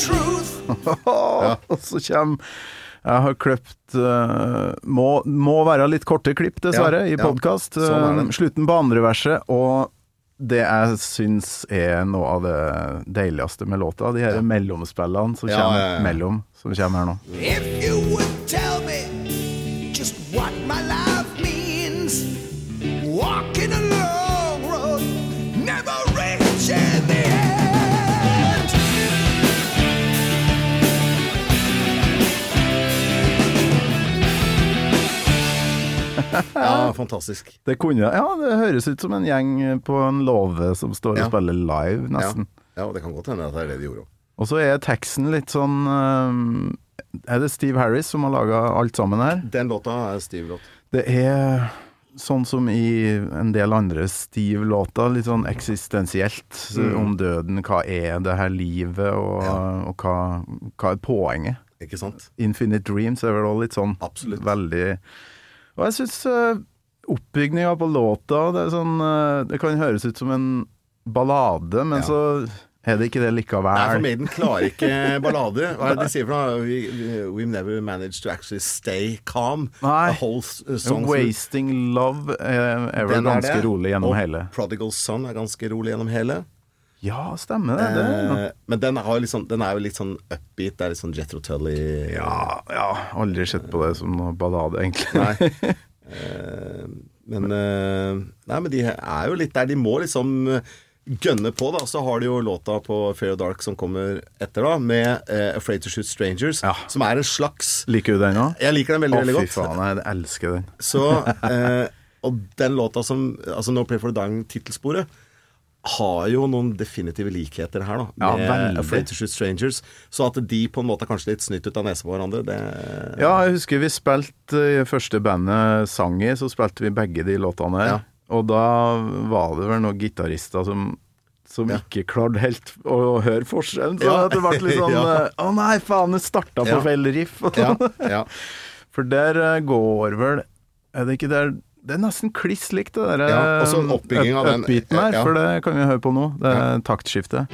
truth? Og så kommer Jeg har kløpt uh, må, må være litt korte klipp, dessverre, Ja, i ja. Sånn er slutten på andre verset, og det jeg syns er noe av det deiligste med låta, de her mellomspillene som Ja, kommer ja, ja. mellom, som kommer her nå. If you ja fantastisk. Det kunne Ja, det høres ut som en gjeng på en låve som står Ja. og spiller live, Ja. nesten. ja, det kan godt hende at det er det de gjorde òg. Og så er teksten litt sånn eh, Er det Steve Harris som har laga alt sammen her? Den låta er Steve-låt. Det er sånn som i en del andre Steve-låter, litt sånn eksistensielt Mm. om døden. Hva er det her livet, og, og hva, hva er poenget? Ikke sant? Infinite Dreams er vel òg litt sånn Absolutt. veldig Og jeg syns uh, oppbygninga på låta det, sånn, uh, det kan høres ut som en ballade, men Ja. så er det ikke det likevel? Nei, for. Maiden klarer ikke ballader. Hva er det de sier for noe? We, we, we've never managed to actually stay calm. Nei. Whole song through. Wasting Love er, er vel ganske er rolig gjennom og hele. Prodigal Son er ganske rolig gjennom hele. Ja, stemmer det. det ja. Eh, men den, sånn, den er jo litt sånn upbeat. Det er litt sånn Jethro Tully Ja, ja, aldri sett på det som noe ballade, egentlig. Nei. Eh, men eh, Nei, men de er jo litt der. De må liksom gønne på, da. Så har de jo låta på Fair og Dark som kommer etter, da, med 'Afraid to Shoot Strangers', Ja. som er en slags Liker du den òg? Jeg liker den veldig, Å, veldig fy faen, jeg elsker den. Så, eh, og den låta som Altså No Play for the Dying, tittelsporet, har jo noen definitive likheter her, da. Ja, Med veldig. Afraid to Shoot Strangers. Så at de på en måte er kanskje litt snytt ut av nesa på hverandre, det Ja, jeg husker vi spilte i første bandet sang i, så spilte vi begge de låtene her. Ja. Og da var det vel noen gitarister som som Ja. ikke klarte helt å høre forskjellen. Så Ja. det ble litt sånn Ja. eh, Å nei, faen, det starta på Ja. feil riff. Ja, ja. For der eh, går vel Er det ikke der Det er nesten kliss likt, det der Ja, eh, oppbygging av up- den- upbeaten her, ja. for det kan vi høre på nå. Det er Ja. taktskiftet.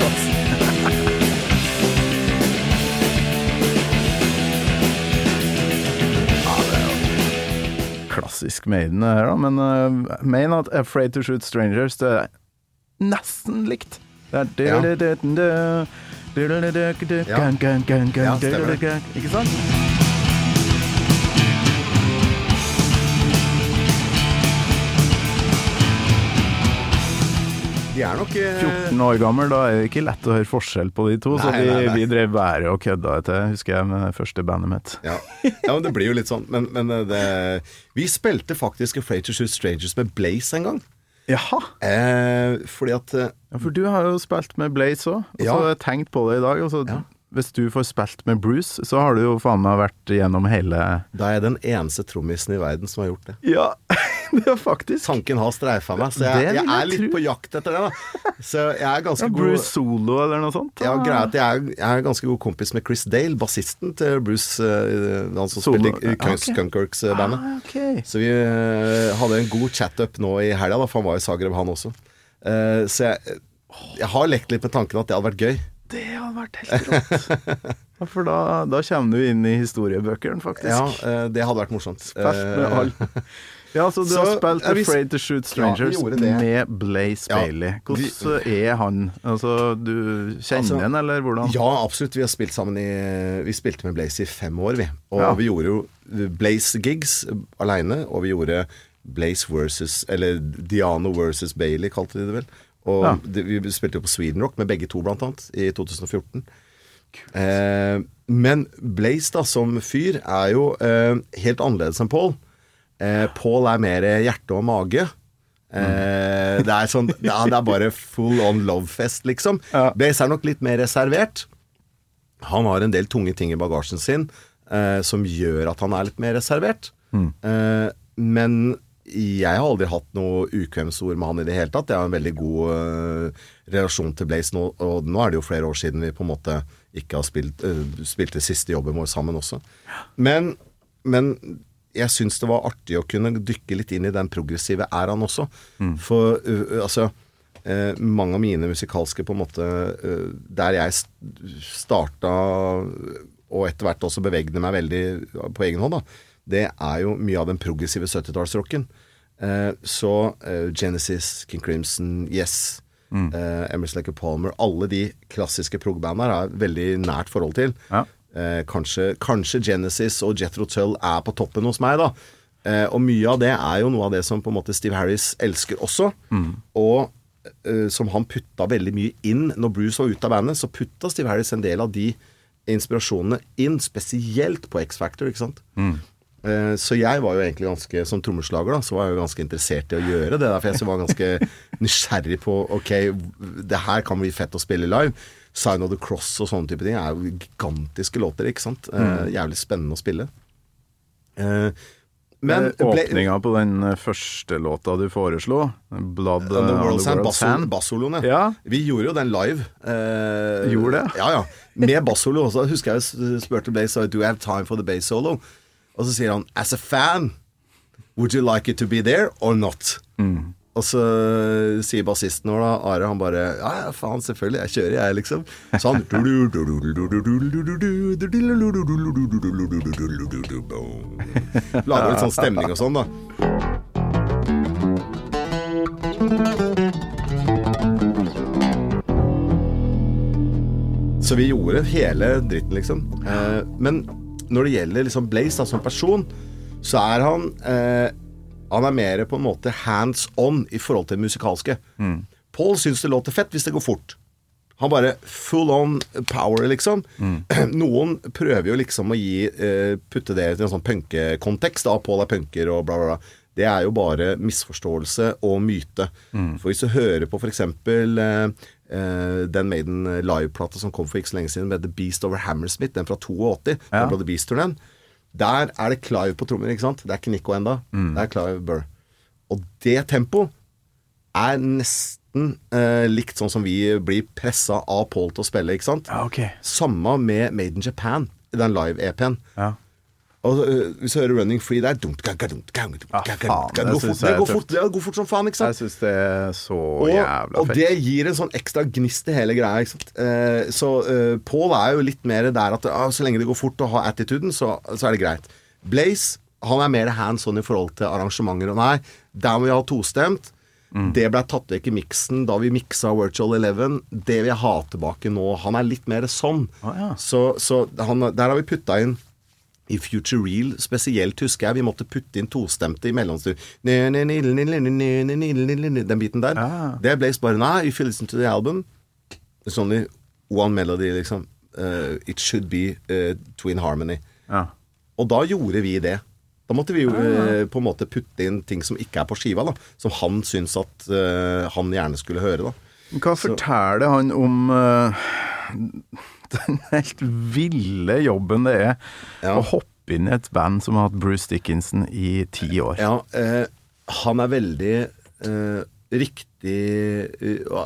Ass. Klassisk Maiden det her, da. Men uh, Main Not 'Afraid to Shoot Strangers' det er nesten likt. Ikke sant? De er nok eh, 14 år gammel, da er det ikke lett å høre forskjell på de to. så Nei, vi, nei, nei. vi drev været og kødda etter, husker jeg, med det første bandet mitt. Ja. ja, men det blir jo litt sånn. Men, men eh, det Vi spilte faktisk Afraid to Shoot Strangers med Blaze en gang. Jaha! Eh, fordi at eh, Ja, for du har jo spilt med Blaze òg, og så Ja. har jeg tenkt på det i dag. Og så, Ja. Hvis du får spilt med Bruce, så har du jo faen meg vært gjennom hele da er jeg den eneste trommisen i verden som har gjort det. Ja, det er faktisk Tanken har streifa meg, så jeg, jeg jeg er litt tro. på jakt etter det. da Så jeg er ganske ja, god Bruce Solo eller noe sånt. ja, greia at jeg er, jeg er ganske god kompis med Chris Dale, bassisten til Bruce, eh, han som Solo. spilte i Ja, ok. Skunkworks-bandet. Ah, okay. Så vi eh, hadde en god chat-up nå i helga, for han var i Zagreb, han også. Eh, så jeg, jeg har lekt litt med tanken at det hadde vært gøy. Det hadde vært helt rått. For da, da kommer du inn i historiebøkene, faktisk. Ja, eh, det hadde vært morsomt. Spilt med Eh. Ja, så du Så, har spilt ja, vi- Afraid to Shoot Strangers Ja, vi med Blaze Ja, Bailey. vi- Hvordan er han? Altså, du kjenner Altså, han, eller hvordan? Ja, absolutt. Vi har spilt sammen i Vi spilte med Blaze i fem år, vi. Og Ja. vi gjorde jo Blaze-gigs aleine, og vi gjorde Blaze versus Eller Diano versus Bailey, kalte de det vel. Og Ja. det, vi spilte jo på Sweden Rock med begge to, blant annet, i 2014. Eh, men Blaze, da, som fyr, er jo eh, helt annerledes enn Paul. Eh, Paul er mer hjerte og mage. Eh, det er sånn ja, Det er bare full on love-fest, liksom. Ja. Blaze er nok litt mer reservert. Han har en del tunge ting i bagasjen sin eh, som gjør at han er litt mer reservert. Eh, men jeg har aldri hatt noe ukvemsord med han i det hele tatt. Jeg har en veldig god uh, relasjon til Blaze nå, og nå er det jo flere år siden vi på en måte ikke har spilt, uh, spilte siste jobben vår sammen også. Men, men jeg syns det var artig å kunne dykke litt inn i den progressive æraen også. For uh, altså eh, mange av mine musikalske på en måte eh, Der jeg st- starta og etter hvert også bevegde meg veldig på egen hånd, da, det er jo mye av den progressive 70-tallsrocken. Eh, så eh, Genesis, King Crimson, Yes, eh, Emerson Lecker Palmer Alle de klassiske prog-banda har jeg veldig nært forhold til. Ja. Eh, kanskje, kanskje Genesis og Jethro Tull er på toppen hos meg, da. Eh, og mye av det er jo noe av det som på en måte Steve Harris elsker også. Og eh, som han putta veldig mye inn når Bruce var ute av bandet, så putta Steve Harris en del av de inspirasjonene inn, spesielt på X-Factor, ikke sant. Eh, Så jeg var jo egentlig ganske Som trommeslager da Så var jeg jo ganske interessert i å gjøre det Derfor jeg var ganske nysgjerrig på Ok, det her kan bli fett å spille live Sign of the Cross og sånne type ting Er jo gigantiske låter, ikke sant Eh, Jævlig spennende å spille Eh, Men Åpninga på den eh, første låta du foreslo, 'Blood eh, World's the Hand, World's basso- Hand', bassoloen, Ja. Vi gjorde jo den live. eh, Gjorde det? Ja, ja. Med bassolo også. Husker jeg spurte Blaze Do you have time for the bass solo? Og så sier han As a fan, would you like it to be there or not? Og så sier bassisten vår, da, Are, han bare Ja, ja, faen, selvfølgelig, jeg kjører, jeg, liksom. Så han Lager litt sånn stemning og sånn, da. Så vi gjorde hele dritten, liksom. Eh, men når det gjelder liksom Blaze da, som person, så er han eh, Han er mer på en måte hands on i forhold til det musikalske. Paul syns det låter fett hvis det går fort. Han bare full on power, liksom. Noen prøver jo liksom å gi eh, putte det i en sånn punkekontekst. Paul er punker og bla, bla, bla. Det er jo bare misforståelse og myte. For hvis du hører på f.eks. Eh, eh, den Maiden liveplata som kom for ikke så lenge siden, med The Beast Over Hammersmith, den fra 82, Ja. den Brother Beast-turneen. Der er det Clive på trommer, ikke sant? Det er ikke Nico enda Det er Clive Burr. Og det tempoet er nesten uh, likt sånn som vi blir pressa av Paul til å spille, ikke sant? Ja, ok. Samme med Made in Japan, den live-EP-en. Ja. Og øh, hvis du hører Running Free der Ah, det går fort, som faen, ikke Jeg sant? syns det er så jævla og det gir en sånn ekstra gnist til hele greia. Ikke sant? Eh, så eh, Paul er jo litt mer der at ah, så lenge det går fort og har attituden, så, så er det greit. Blaze han er mer hands on i forhold til arrangementer. Og nei, der må vi ha tostemt. Mm. Det ble tatt vekk i miksen da vi miksa Virtual Eleven. Det vil jeg ha tilbake nå. Han er litt mer sånn. Ah, ja. Så, så han, der har vi putta inn i Future Real spesielt, husker jeg, vi måtte putte inn tostemte i mellomstyr. Den biten der. Ah. Det ble bare Nei, if you listen to the album It's only one melody, liksom. Uh, it should be uh, Twin Harmony. Ah. Og da gjorde vi det. Da måtte vi jo eh, på en måte putte inn ting som ikke er på skiva, da. Som han syns at eh, han gjerne skulle høre, da. Hva forteller han om eh, den helt ville jobben det er Ja. å hoppe inn i et band som har hatt Bruce Dickinson i ti år? Ja, eh, han er veldig eh, riktig eh,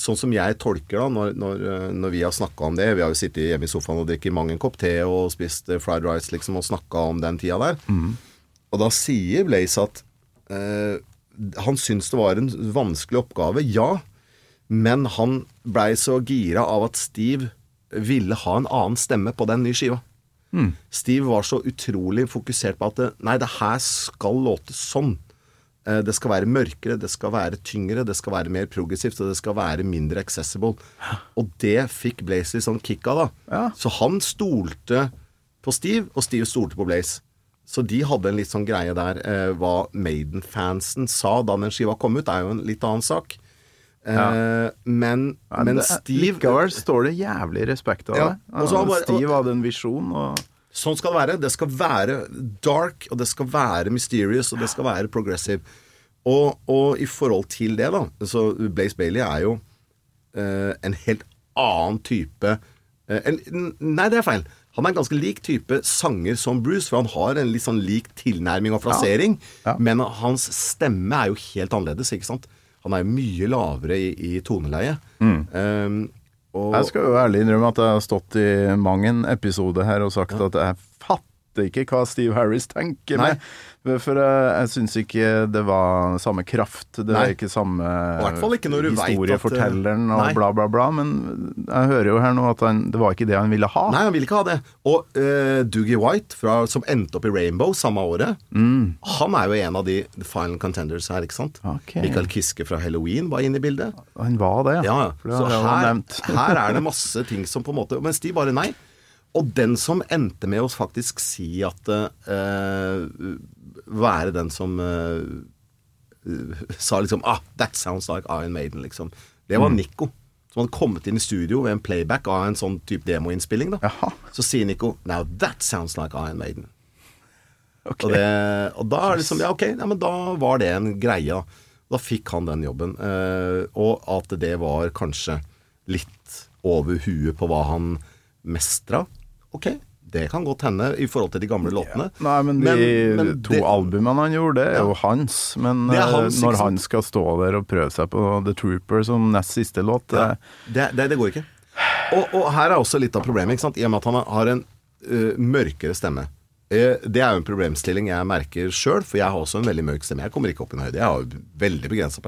Sånn som jeg tolker da, når, når, eh, når vi har snakka om det Vi har jo sittet hjemme i sofaen og drukket mang en kopp te og spist eh, fried rice liksom, og snakka om den tida der. Og da sier Blaze at eh, han syns det var en vanskelig oppgave, ja. Men han blei så gira av at Steve ville ha en annen stemme på den nye skiva. Steve var så utrolig fokusert på at det, nei, det her skal låte sånn. Eh, Det skal være mørkere, det skal være tyngre, det skal være mer progressivt, og det skal være mindre accessible. Og det fikk Blaze litt sånn kick av, da. Ja. Så han stolte på Steve, og Steve stolte på Blaze. Så de hadde en litt sånn greie der. Eh, hva Maiden-fansen sa da den skiva kom ut, er jo en litt annen sak. Eh, Men, Ja, men Steve Likevel står det jævlig respekt av Ja, det. og så bare- Steve hadde en visjon, og Sånn skal det være. Det skal være dark, og det skal være mysterious, og det skal være progressive. Og, og i forhold til det, da Så Blaze Bailey er jo eh, en helt annen type eh, en, Nei, det er feil. Han er en ganske lik type sanger som Bruce, for han har en litt sånn lik tilnærming og frasering. Ja. Men hans stemme er jo helt annerledes, ikke sant? Han er jo mye lavere i, i toneleie. Um, og, Jeg skal jo ærlig innrømme at jeg har stått i mang en episode her og sagt at jeg fatter ikke hva Steve Harris tenker med. For jeg, jeg syns ikke det var samme kraft. Det var ikke samme ikke at, historiefortelleren Nei. og bla, bla, bla. Men jeg hører jo her nå at han, det var ikke det han ville ha. Nei, han ville ikke ha det. Og uh, Doogie White, fra, som endte opp i Rainbow samme året, han er jo en av de final contenders her, ikke sant? Okay. Michael Kiske fra Halloween var inne i bildet. Han var det, Ja, ja. Så her, her er det masse ting som på en måte Mens de bare nei. Og den som endte med å faktisk si at eh, Være den som uh, sa liksom ah, That sounds like Iron Maiden, liksom. Det Mm. var Nico. Som hadde kommet inn i studio ved en playback av en sånn type demoinnspilling. da. Så sier Nico Now that sounds like Iron Maiden. Ok. Og, det, og da er det liksom Ja, ok, ja, men da var det en greie. Da, da fikk han den jobben. Uh, og at det var kanskje litt over huet på hva han mestra. Ok, det kan godt hende i forhold til de gamle låtene. Nei, men de Men- men to det- albumene han gjorde, det er Ja. jo hans. Men eh, hans, når han skal stå der og prøve seg på The Trooper som nest siste låt Ja, det, det, det går ikke. Og, og her er også litt av problemet, ikke sant? i og med at han har en uh, mørkere stemme. Uh, Det er jo en problemstilling jeg merker sjøl, for jeg har også en veldig mørk stemme. Jeg kommer ikke opp i en høyde. Jeg har jo veldig begrensa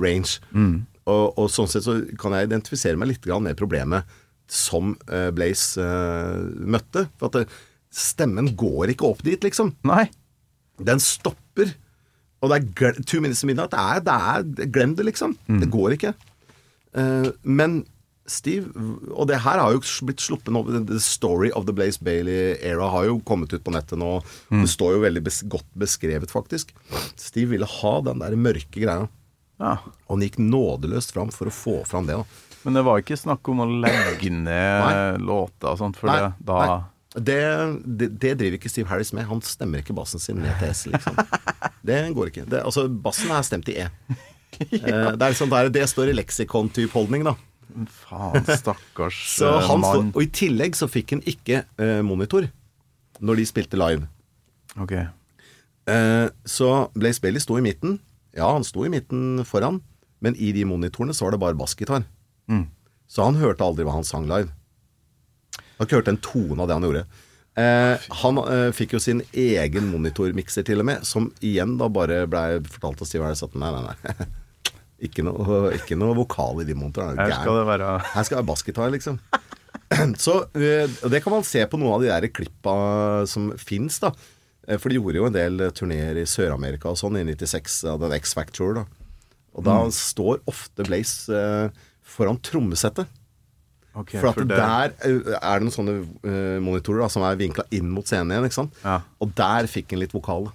range. Og, og sånn sett så kan jeg identifisere meg litt med problemet som eh, Blaze eh, møtte. For at det, stemmen går ikke opp dit, liksom. Nei. Den stopper. Og det er Two Minutes to Midnight. Det er, det er, glem det, liksom. Det går ikke. Eh, men Steve Og det her har jo blitt sluppet nå. The Story of the Blaze Bailey Era har jo kommet ut på nettet nå. Det står jo veldig bes godt beskrevet, faktisk. Steve ville ha den der mørke greia. Ja. Og han gikk nådeløst fram for å få fram det. Da. Men det var ikke snakk om å legge ned Nei. låter og sånt, for det, da nei. Det, det, det driver ikke Steve Harris med. Han stemmer ikke bassen sin ned til S, liksom. Det går ikke. Det, altså, bassen er stemt i E. ja. Det liksom der det står i leksikon-type holdning, da. Faen, stakkars Så eh, mann. og i tillegg så fikk han ikke uh, monitor når de spilte live. Ok. Uh, så Blaze Bailey sto i midten. Ja, han sto i midten foran, men i de monitorene så var det bare bassgitar. Mm. Så han hørte aldri hva han sang live. Han ikke hørte en tone av det han gjorde. Eh, han eh, fikk jo sin egen monitormikser til og med, som igjen da bare blei fortalt av Steve Harris at nei, nei, nei. ikke, noe, ikke noe vokal i de monitorene. er Her skal det være Her skal det være bassgitar, liksom. Så eh, det kan man se på noen av de der klippa som fins, da. Eh, For de gjorde jo en del turneer i Sør-Amerika og sånn i 96, av den X-Factor, da. Og da står ofte Blaze eh, foran trommesettet. Okay, For at det- der eh, er det noen sånne eh, monitorer da, som er vinkla inn mot scenen igjen. ikke sant? Ja. Og der fikk han litt vokal.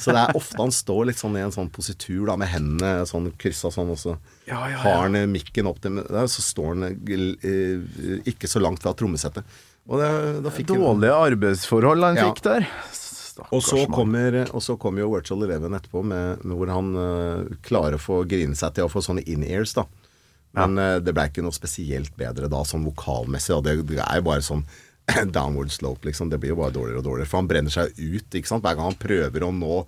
Så det er ofte han står litt sånn i en sånn positur da, med hendene sånn kryssa sånn, og så Ja, ja, har han eh, mikken opp til der, så står han ikke så langt fra trommesettet. Og det, da fikk Dårlige arbeidsforhold han Ja. fikk der. Stakkars og så, kommer, og så kommer jo Virtual Eleven etterpå, med, med hvor han uh, klarer å få grine seg til å få sånne in-ears, da. Men eh, det ble ikke noe spesielt bedre da, sånn vokalmessig. Da. Det, det er jo bare sånn downward slope, liksom. Det blir jo bare dårligere og dårligere. For han brenner seg ut, ikke sant. Hver gang han prøver å nå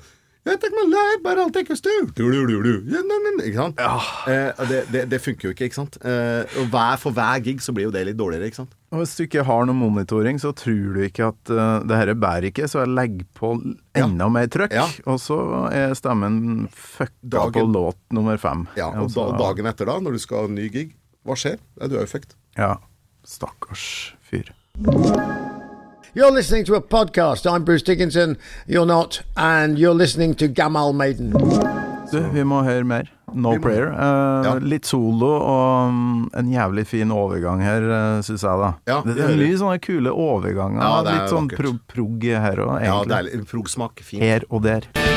«I take my life, but I'll take a stew. Du, du, du, du. Ja, ne, ne, ne. Ikke sant? Eh, det, det, det funker jo ikke, ikke sant. Eh, og hver, for hver gig så blir jo det litt dårligere, ikke sant. Og hvis du ikke har noe monitoring, så tror du ikke at uh, det her bærer ikke, så jeg legger på Ja. enda mer trøkk, Ja. og så er stemmen fucka Dagen- på låt nummer fem. Ja, og Altså, da, dagen etter da, når du skal ha en ny gig, hva skjer? Du er jo fucked. Ja. Stakkars fyr. You're listening to a podcast. I'm Bruce Dickinson. You're not, and you're listening to Gamal Maiden. Du, vi må høre mer. No Prayer. Eh, Ja. Litt solo og um, en jævlig fin overgang her, uh, syns jeg, da. Ja, det det, er mye sånne kule overganger. Ja, litt sånn vakkert. pro prog her òg, Ja, egentlig. deilig. Progsmak. Fint. her og der.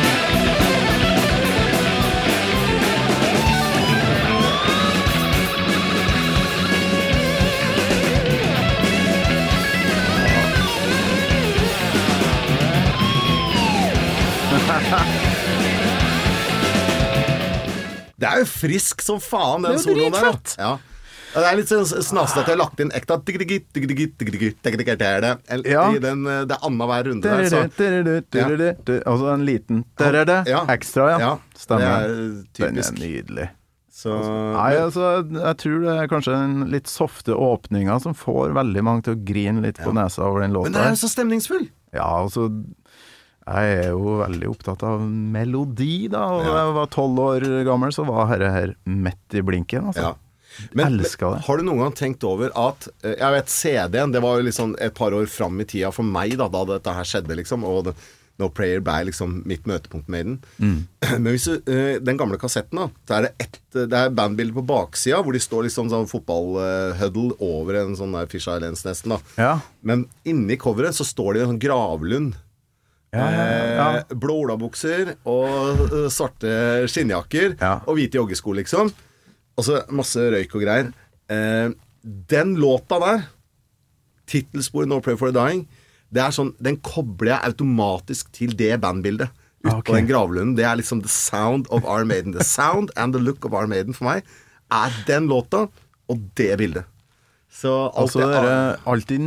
Det er jo frisk som faen, den Det er jo soloen der. Ja. Det er litt sånn snasete at jeg har lagt inn ekta Ja. i den, eh, Det er annenhver runde der, så Altså en liten Ja. ekstra, ja. Stemmer. det er Den er nydelig. Så Nei, altså, jeg tror det er kanskje den litt softe åpninga som får veldig mange til å grine litt på nesa over den Men det den er jo så stemningsfull. Ja, altså Jeg er jo veldig opptatt av melodi, da. Og da Ja. jeg var tolv år gammel, så var dette her midt i blinken, altså. Ja. Men, men har du noen gang tenkt over at eh, Jeg vet CD-en, det var jo liksom et par år fram i tida for meg da, da dette her skjedde, liksom. Og det, No Prayer ble liksom mitt møtepunkt med den. Mm. Men hvis du, eh, den gamle kassetten, da, så er det ett Det er bandbilde på baksida hvor de står liksom sånn fotballhuddle over en sånn der Fish Islands nesten, da. Ja. Men inni coveret så står det en sånn gravlund. Ja, ja, ja. Eh, blå olabukser og eh, svarte skinnjakker Ja. og hvite joggesko, liksom. Og så masse røyk og greier. Eh, den låta der, tittelsporet No Pray for a Dying, det er sånn, den kobler jeg automatisk til det bandbildet. Utpå okay. på den gravlunden. Det er liksom the sound of Our Maiden. The sound and the look of Our Maiden for meg er den låta og det bildet. Så alt Altså det er, alltid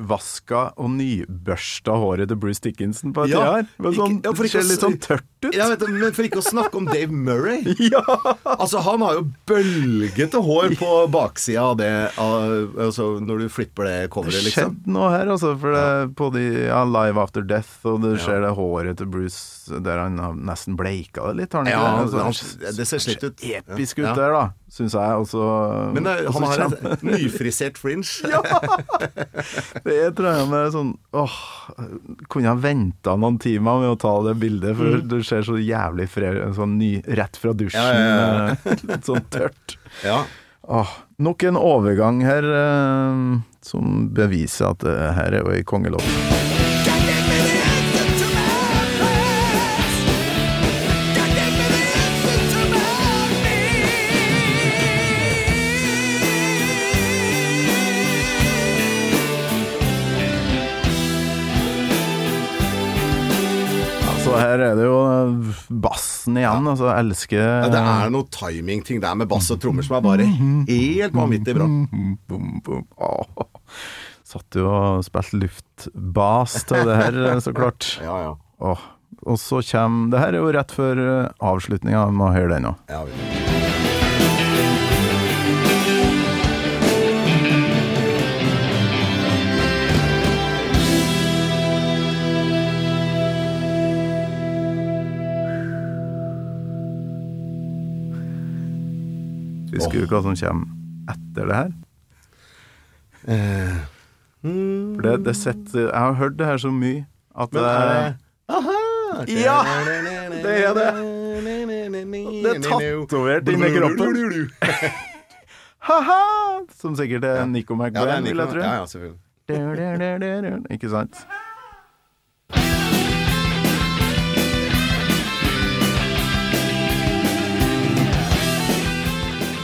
nyvaska og nybørsta håret til Bruce Dickinson på et Ja, tid her. Sånn, ja, det ser litt sånn tørt ut. Ja, vet du, men for ikke å snakke om Dave Murray. Ja. Altså, han har jo bølgete hår på baksida av det av, altså, Når du flipper det Det coveret, liksom. skjedde noe her, altså. For det, på de ja, Live After Death, og du ser det håret til Bruce der han har nesten bleika det litt. Han Ja, det? han- Altså, det ser slitt ut. Episk Ja. ut der, da, syns jeg. Også, Men det, han har kjem- et nyfrisert fringe. Det tror jeg med sånn Åh, kunne jeg venta noen timer med å ta det bildet, for du ser så jævlig fred, sånn ny, rett fra dusjen. Ja, ja, eh, Litt sånn tørt. Ja. Åh, nok en overgang her eh, som beviser at det her er jo ei kongelåt. Altså, her er det jo bassen igjen. Altså, jeg elsker Ja, det er noe timingting der med bass og trommer som er bare helt vanvittig bra. Åh. Satt jo og spilte luftbas til det her, så klart. Ja, ja. Åh. Og så kommer Det her er jo rett før avslutninga, vi må høre den nå. Ja oh. Husker du hva som kommer etter det her? Eh, For det, det setter Jeg har hørt det her så mye at Men er det Aha! Ja, det er det. Det er tatovert inni kroppen. Ha-ha! Som sikkert er Nico er McBrain, vil jeg tro. Ja, ja, selvfølgelig. Ikke sant?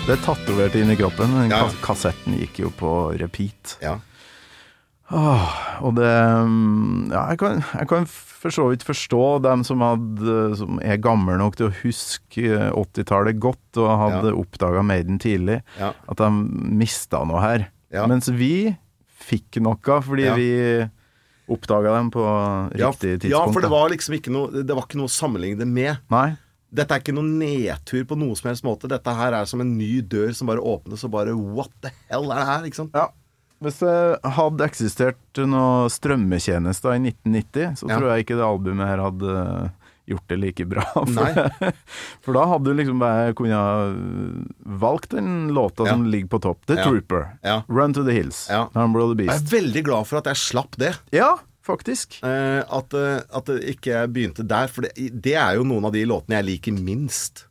Det er tatovert inn i kroppen. Den Ja. kas- kassetten gikk jo på repeat. Ja. Åh, og det mm, Ja, jeg kan, jeg kan for så vidt forstå dem som, hadde, som er gamle nok til å huske eh, 80-tallet godt og hadde Ja. oppdaga Maiden tidlig, Ja. at de mista noe her. Ja. Mens vi fikk noe fordi vi oppdaga dem på riktig tidspunkt. ja, for det var liksom ikke noe Det var ikke noe å sammenligne det med. Nei. Dette er ikke noen nedtur på noen som helst måte. Dette her er som en ny dør som bare åpnes, og bare What the hell er det her? Ikke sant? Ja. Hvis det hadde eksistert noen strømmetjenester i 1990, så Ja. tror jeg ikke det albumet her hadde gjort det like bra. For, for da hadde du liksom bare kunnet valgt den låta Ja. som ligger på topp. The. Trooper. Run to the Hills. Ja. Of the Jeg er veldig glad for at jeg slapp det. Ja, faktisk. Eh, at, eh, at det ikke begynte der. For det, det er jo noen av de låtene jeg liker minst.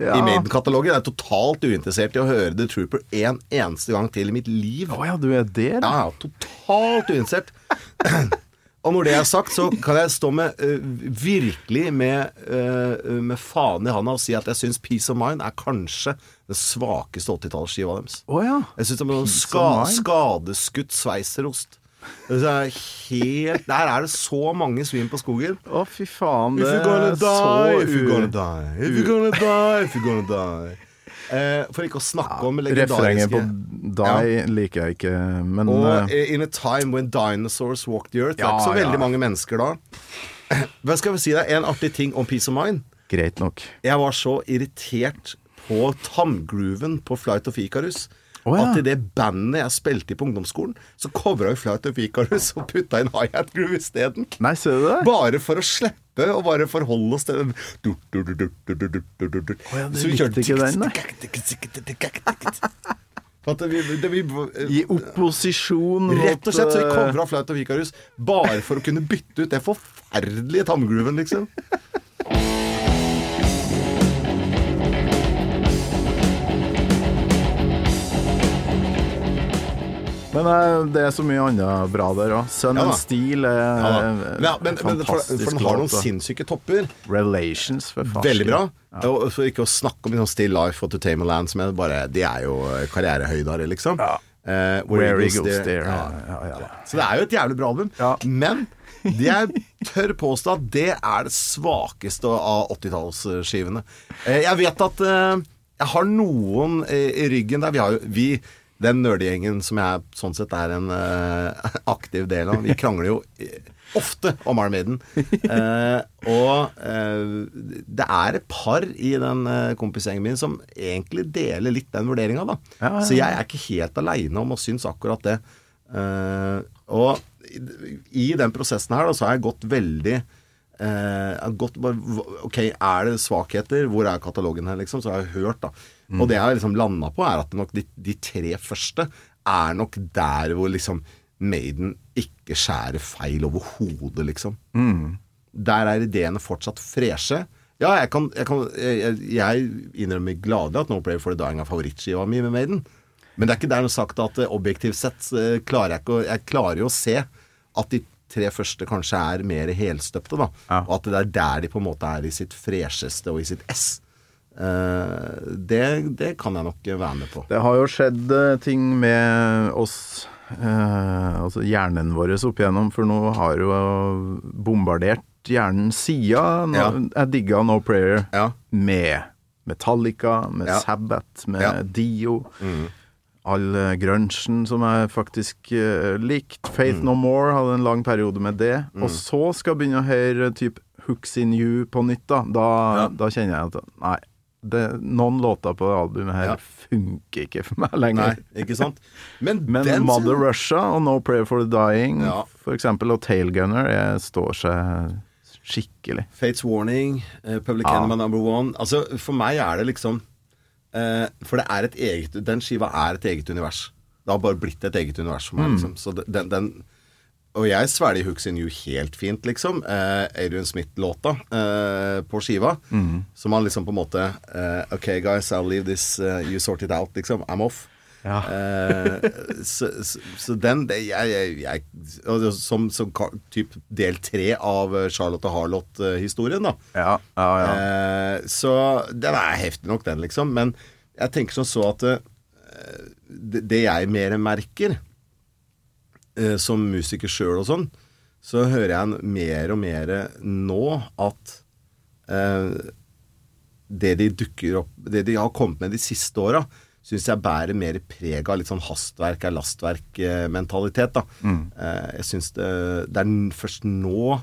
Ja. I Maiden-katalogen. Jeg er totalt uinteressert i å høre The Trooper en eneste gang til i mitt liv. Å ja, du er der? Ja, ja, totalt uinteressert. Og når det er sagt, så kan jeg stå med uh, virkelig med, uh, med faen i handa og si at jeg syns Peace of Mind er kanskje den svakeste 80-tallsskiva deres. Oh, ja. Jeg syns det er noe ska, skadeskutt sveiserost. Det er helt Der er det så mange svin på skogen. Å, fy faen. If Det you're gonna er die, så if you're gonna die, if you're gonna die, if you're gonna die. Eh, for ikke å snakke om legendariske Refrenget på Die Die liker jeg ikke, men Og uh, In a time when dinosaurs walked the earth. Det er ikke så veldig ja. mange mennesker da. Hva skal vi si deg? En artig ting om Peace of Mind. greit nok. Jeg var så irritert på tanngrooven på Flight of Icarus. Oh, ja. At i det bandet jeg spilte i på ungdomsskolen, så covra vi Flight of Icarus og putta inn High-Hat Groove isteden. Nei, ser du det? Bare for å slippe å bare forholde oss til den du, du, du, oh, ja, Så vi kjørte ikke den, nei. Det, vi, det, vi, I opposisjon Rett og slett. Så vi eh, covra Flaut og Vikarus bare for å kunne bytte ut Det forferdelige tanngrooven, liksom. Men eh, det er så mye annet bra der òg. Sun Ja and Steel er Ja, ja, men, men for, den har noen sinnssyke topper. Relations, for faen. Veldig bra. Og for ikke å snakke om liksom Still Life og To Tame Land, som er bare De er jo karrierehøydere, liksom. Ja. Uh, Where Eagles Eagles. Ja. Ja, ja. Så det er jo et jævlig bra album. Ja. Men det jeg tør påstå at det er det svakeste av 80-tallsskivene. Eh, jeg vet at eh, jeg har noen eh, i ryggen der. Vi har jo vi, den nerdegjengen som jeg sånn sett er en uh, aktiv del av, vi krangler jo ofte om Iron Maiden. Uh, og uh, det er et par i den kompisgjengen min som egentlig deler litt den vurderinga, da. Ja, ja, ja. Så jeg er ikke helt aleine om å synes akkurat det. Og i, i den prosessen her da, så har jeg gått veldig eh, godt, Ok, er det svakheter? Hvor er katalogen her, liksom? Så har jeg hørt, da. Og det jeg har liksom landa på, er at nok de, de tre første er nok der hvor liksom Maiden ikke skjærer feil overhodet, liksom. Der er ideene fortsatt freshe. Ja, jeg kan, jeg, kan jeg, jeg innrømmer gladelig at No Prayer for the Dying er favorittskiva mi med Maiden. Men det er ikke dermed sagt at eh, objektivt sett eh, klarer jeg ikke å Jeg klarer jo å se at de tre første kanskje er mer helstøpte, da. Ja. Og at det er der de på en måte er i sitt fresheste og i sitt ess. Uh, det, det kan jeg nok være med på. Det har jo skjedd uh, ting med oss, uh, altså hjernen vår opp igjennom, for nå har jo bombardert hjernen siden. Ja. Jeg digga No Prayer Ja. med Metallica, med Ja. Sabbath, med. Dio. All eh, grunchen som jeg faktisk uh, likte. Faith No More hadde en lang periode med det. Og så skal jeg begynne å høre type Hooks In You på nytt, da. Da, Ja. da kjenner jeg at nei, det, noen låter på det albumet her Ja. funker ikke for meg Nei, lenger. ikke sant? Men, Men Mother Russia og No Prayer for the Dying, Ja. for eksempel, og Tailgunner, jeg står seg skikkelig. Fates Warning, uh, Public Ja. Enemy Number One Altså, For meg er det liksom eh, For det er et eget Den skiva er et eget univers. Det har bare blitt et eget univers for Mm. meg. Liksom. Så den, den Og jeg svelger Hooks in You helt fint, liksom. Eh, Adrian Smith-låta eh, på skiva. Mm. Som han liksom på en måte eh, OK, guys, I'll leave this eh, You sort it out, liksom. I'm off. Ja. Eh, så, så, så den det, jeg, jeg, jeg, Som, som typ del tre av Charlotte og Harlot-historien, da. Ja, ja, ja. Eh, så den er heftig nok, den, liksom. Men jeg tenker som så at eh, det, det jeg mer merker eh, som musiker sjøl og sånn, så hører jeg mer og mer nå at eh, det de dukker opp Det de har kommet med de siste åra, syns jeg bærer mer preg av litt sånn hastverk er lastverk-mentalitet. da. Eh, jeg syns det, det er først nå,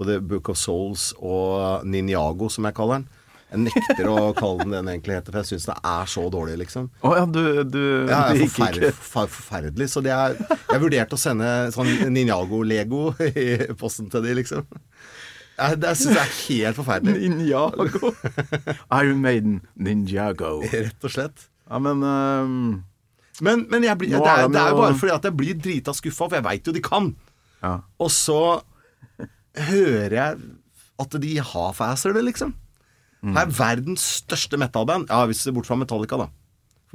både Book of Souls og Ninjago, som jeg kaller den Jeg nekter å kalle den den egentlig heter, for jeg syns det er så dårlig, liksom. Å ja, du, du Ja, det det er forferdelig, forferdelig. Så det er Jeg vurderte å sende sånn Ninjago-lego i posten til de, liksom. Jeg, det syns jeg er helt forferdelig. Ninjago. Iron Maiden, Ninjago. Rett og slett. Ja, men ehm, Men, men jeg blir, det, er er, det er jo- bare fordi at jeg blir drita skuffa, for jeg veit jo de kan. ja. Og så hører jeg at de half-asser det, liksom. Her er verdens største metal-band. Ja, hvis du ser bort fra Metallica, da.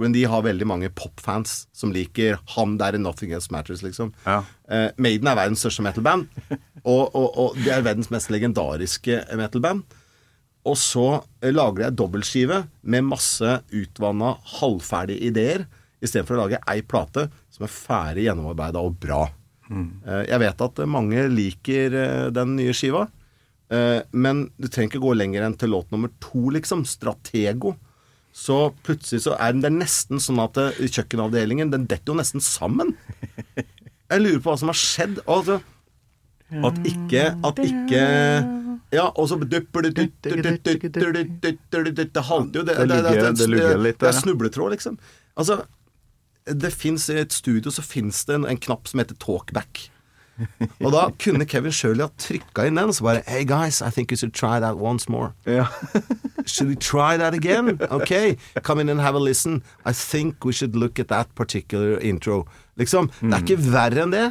Men de har veldig mange popfans som liker han der i Nothing Else Matters, liksom. Ja. Eh, Maiden er verdens største metal-band, og, og, og de er verdens mest legendariske metal-band. Og så eh, lager jeg dobbeltskive med masse utvanna, halvferdige ideer, istedenfor å lage ei plate som er ferdig gjennomarbeida og bra. Mm. Jeg vet at eh, mange liker eh, den nye skiva, eh, men du trenger ikke gå lenger enn til låt nummer to, liksom. Stratego. Så plutselig så er den det er nesten sånn at eh, kjøkkenavdelingen Den detter jo nesten sammen. Jeg lurer på hva som har skjedd. Altså, at ikke At ikke Ja, og så dupper det Det halter jo. Det, Det er snubletråd, liksom. Altså det finnes I et studio så finnes det en, en knapp som heter talkback. Og da kunne Kevin Shirley ha trykka inn den, så bare Hey guys, I think you should try that once more. ja. Should we try that again? Okay, come in and have a listen. I think we should look at that particular intro. Liksom. Det er ikke verre enn det.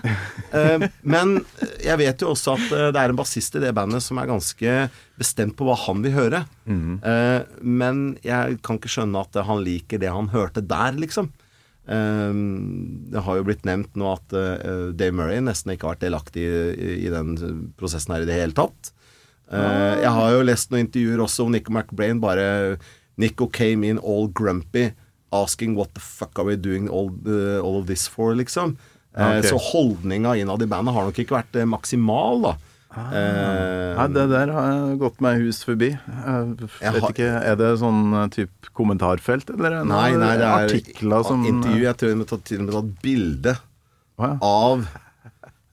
Eh, men jeg vet jo også at eh, det er en bassist i det bandet som er ganske bestemt på hva han vil høre. Eh, men jeg kan ikke skjønne at han liker det han hørte der, liksom. Eh, det har jo blitt nevnt nå at eh, Dave Murray nesten ikke har vært delaktig i, i den prosessen her i det hele tatt. Eh, jeg har jo lest noen intervjuer også om Nico McBrain. Bare Nico came in all grumpy, asking what the fuck are we doing all, uh, all of this for, liksom. Okay. Så holdninga innad i bandet har nok ikke vært eh, maksimal, da. Eh, Nei, det der har gått meg hus forbi. Jeg vet Jeg har- ikke, Er det sånn type typ kommentarfelt, eller er nei, nei, det er artikler som intervju. Jeg tror de har til og med tatt bilde ja. av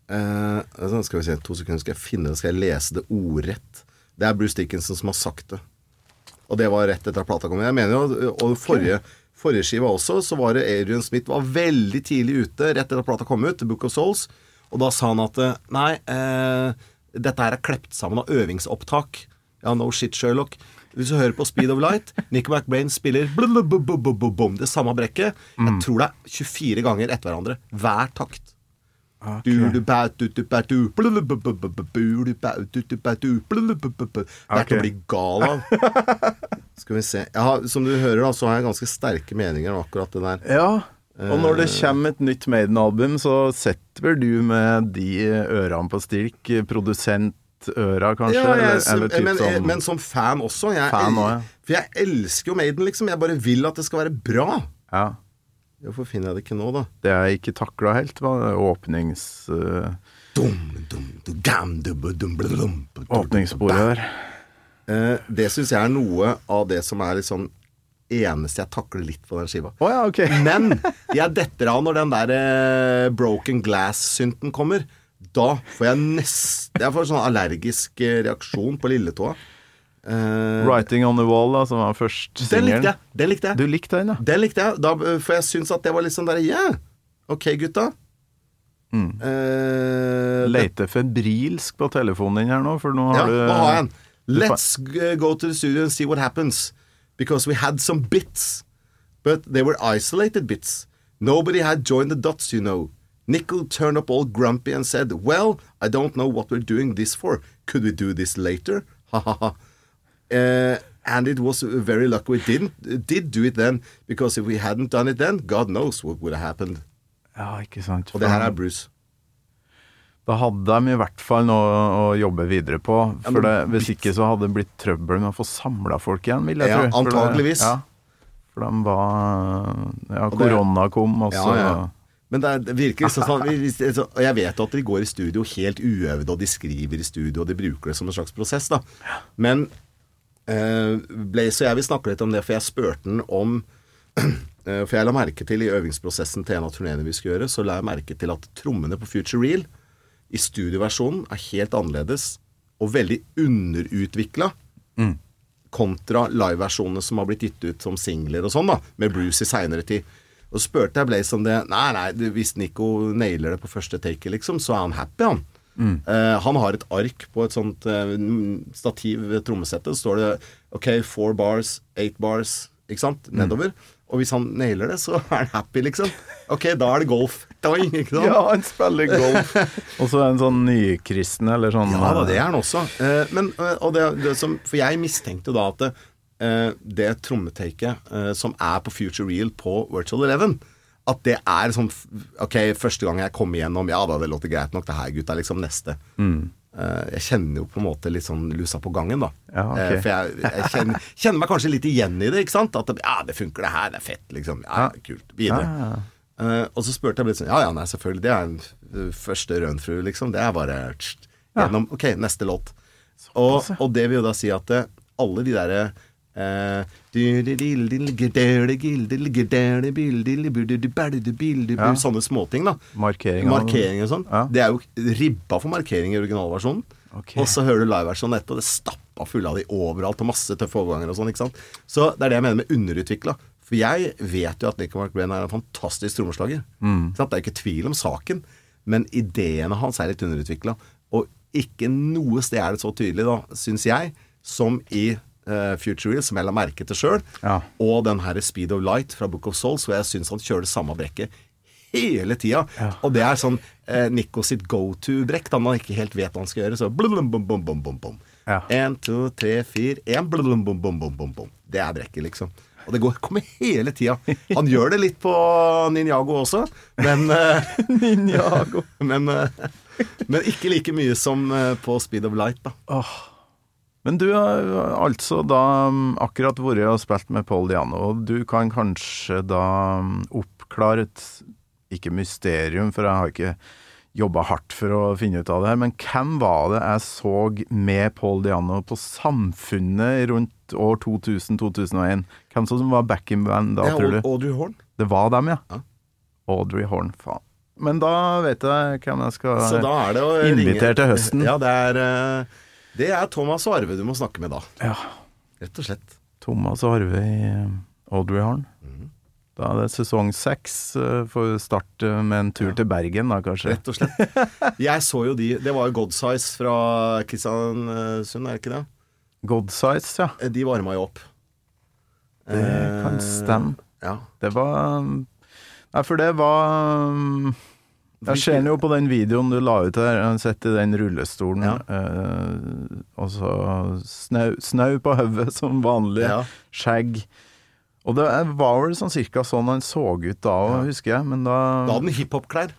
eh, sånn, Skal vi se, to sekunder, skal jeg finne det, skal jeg lese det ordrett. Det er Bruce Dickinson som har sagt det. Og det var rett etter at plata kom. Jeg mener jo, og forrige, forrige skiva også, så var det Adrian Smith var veldig tidlig ute, rett etter at plata kom ut, The Book of Souls. Og da sa han at eh, nei, eh, dette her er klept sammen av øvingsopptak. Ja, no shit, Sherlock. Hvis du hører på Speed of Light, Nick McBrain spiller det samme brekket. Jeg tror det er 24 ganger etter hverandre. Hver takt. Det er til å bli gal av. Skal vi se. Har, som du hører, da, så har jeg ganske sterke meninger om akkurat det der. Ja. Og når det kommer et nytt Maiden-album, så setter du med de ørene på stilk? Produsentøra, kanskje? Ja, jeg, eller, eller men, sånn men som fan også. Jeg, Fan også, ja. For jeg elsker jo Maiden, liksom. Jeg bare vil at det skal være bra. Ja. Hvorfor finner jeg det ikke nå, da? Det jeg ikke takla helt, var åpnings... eh, Åpningssporet. Eh, det syns jeg er noe av det som er litt sånn eneste jeg takler litt på den skiva. Oh, ja, okay. Men jeg detter av når den der eh, broken glass-synten kommer. Da får jeg nesten Jeg får sånn allergisk eh, reaksjon på lilletåa. Uh, 'Writing on the Wall', da, som var først singelen. Den likte jeg. Du likte den, ja? Den likte jeg. Da, for jeg syns at det var litt sånn der Yeah, ok, gutta. Mm. Uh, Leter febrilsk på telefonen din her nå, for nå Ja, har du nå har jeg den. Let's go to the studio and see what happens. Because we had some bits, but they were isolated bits. Nobody had joined the dots, you know. Nickel turned up all grumpy and said, Well, I don't know what we're doing this for. Could we do this later? Ha ha ha. Uh, and it was very lucky we didn't did do it then, because if we hadn't done it then, God knows what would have happened. Ja, ikke sant. Og det her er Bruce. Da hadde de i hvert fall noe å jobbe videre på. Ja, For men det, Hvis ikke så hadde det blitt trøbbel med å få samla folk igjen, vil jeg Ja, tro. For det- antageligvis. Ja, for de var Ja, Og det- korona kom, også. Ja, ja. Men det, er, virker liksom sånn hvis- hvis- så- Og jeg vet at de går i studio helt uøvde, og de skriver i studio, og de bruker det som en slags prosess, da. Men eh, Blaze og jeg vil snakke litt om det, for jeg spurte den om eh, For jeg la merke til i øvingsprosessen til en av turneene vi skulle gjøre, så la jeg merke til at trommene på Future Real i studioversjonen er helt annerledes og veldig underutvikla kontra liveversjonene som har blitt gitt ut som singler og sånn, da, med Bruce i seinere tid. Og så spurte jeg Blaze om det. Nei, nei, hvis Nico nailer det på første take, liksom, så er han happy, han. Eh, han har et ark på et sånt uh, stativ ved trommesettet. Så står det OK, four bars, eight bars, ikke sant, nedover. Og hvis han nailer det, så er han happy, liksom. OK, da er det golf. Doing, ikke sant? Ja, han spiller golf. og så er han sånn nykristen, eller sånn Ja da, det er han også. Eh, men, eh, og det, det som, for jeg mistenkte da at det, eh, det trommetaket eh, som er på Future Real på Virtual Eleven, at det er sånn Ok, første gang jeg kom igjennom Ja da, det låter greit nok, det her, gutta. Liksom neste. Eh, jeg kjenner jo på en måte litt sånn lusa på gangen, da. Ja, okay. Eh, for jeg, jeg kjenner, kjenner meg kanskje litt igjen i det, ikke sant? At ja, det funker, det her. Det er fett, liksom. Ja, kult. Videre. Ja, Eh, og så spurte jeg litt sånn Ja, ja, nei, selvfølgelig. Det er en uh, første rønfru, liksom. Det er bare tst, gjennom Ok, neste låt. Og, og det vil jo da si at eh, alle de derre eh, Ja. Sånne småting, da. Markering Markeringer og sånn. Ja. Det er jo ribba for markering i originalversjonen. Og så hører du liveversjonen etterpå, det stappa fulle av de overalt, og masse tøffe overganger og sånn. ikke sant? Så det er det jeg mener med underutvikla. For jeg vet jo at Nico McBrain er en fantastisk trommeslager. Mm. Det er ikke tvil om saken, men ideene hans er litt underutvikla. Og ikke noe sted er det så tydelig, da, syns jeg, som i uh, Future Real, som jeg la merke til sjøl, Ja. og den her Speed of Light fra Book of Souls, hvor jeg syns han kjører det samme brekket hele tida. Og det er sånn eh, Nico sitt go to-brekk, da man ikke helt vet hva han skal gjøre. Så blum, bum, bum, bum, bum, bum. Ja. En, to, tre, fire, én, blum, bum, bum, bum, bum, bum. Det er brekket, liksom. Og det går, kommer hele tida. Han gjør det litt på Ninjago også, men eh, Ninjago. men, eh, men ikke like mye som eh, på Speed of Light, da. Men du har altså da akkurat vært og spilt med Paul Diano, og du kan kanskje da oppklare et ikke mysterium, for jeg har ikke jobba hardt for å finne ut av det her, men hvem var det jeg så med Paul Diano på Samfunnet rundt år 2000-2001? Hvem som var backing-band da, tror du? Aud- Audrey Horn. Det var dem, ja. Ja. Audrey Horn, faen. Men da vet jeg hvem jeg skal er Invitert til høsten. Ja, det er, eh, det er Thomas og Arve du må snakke med da. Ja. Rett og slett. Thomas Arve i Audrey Horn. Mhm. Da er det sesong seks. eh, Får starte med en tur til Bergen, da, kanskje. Rett og slett. Jeg så jo de Det var jo God Size fra Kristiansund, er det ikke det? God Size, ja. Eh, De varma jo opp. Det kan Eh, stemme. Ja. Det var Nei, for det var Jeg ser den jo på den videoen du la ut her. Han sitter i den rullestolen, Ja. eh, og så snau, snau på hodet som vanlig. Ja. Skjegg. Og det var vel sånn cirka sånn han så ut da, husker jeg. Men da Da hadde han hiphop-klær.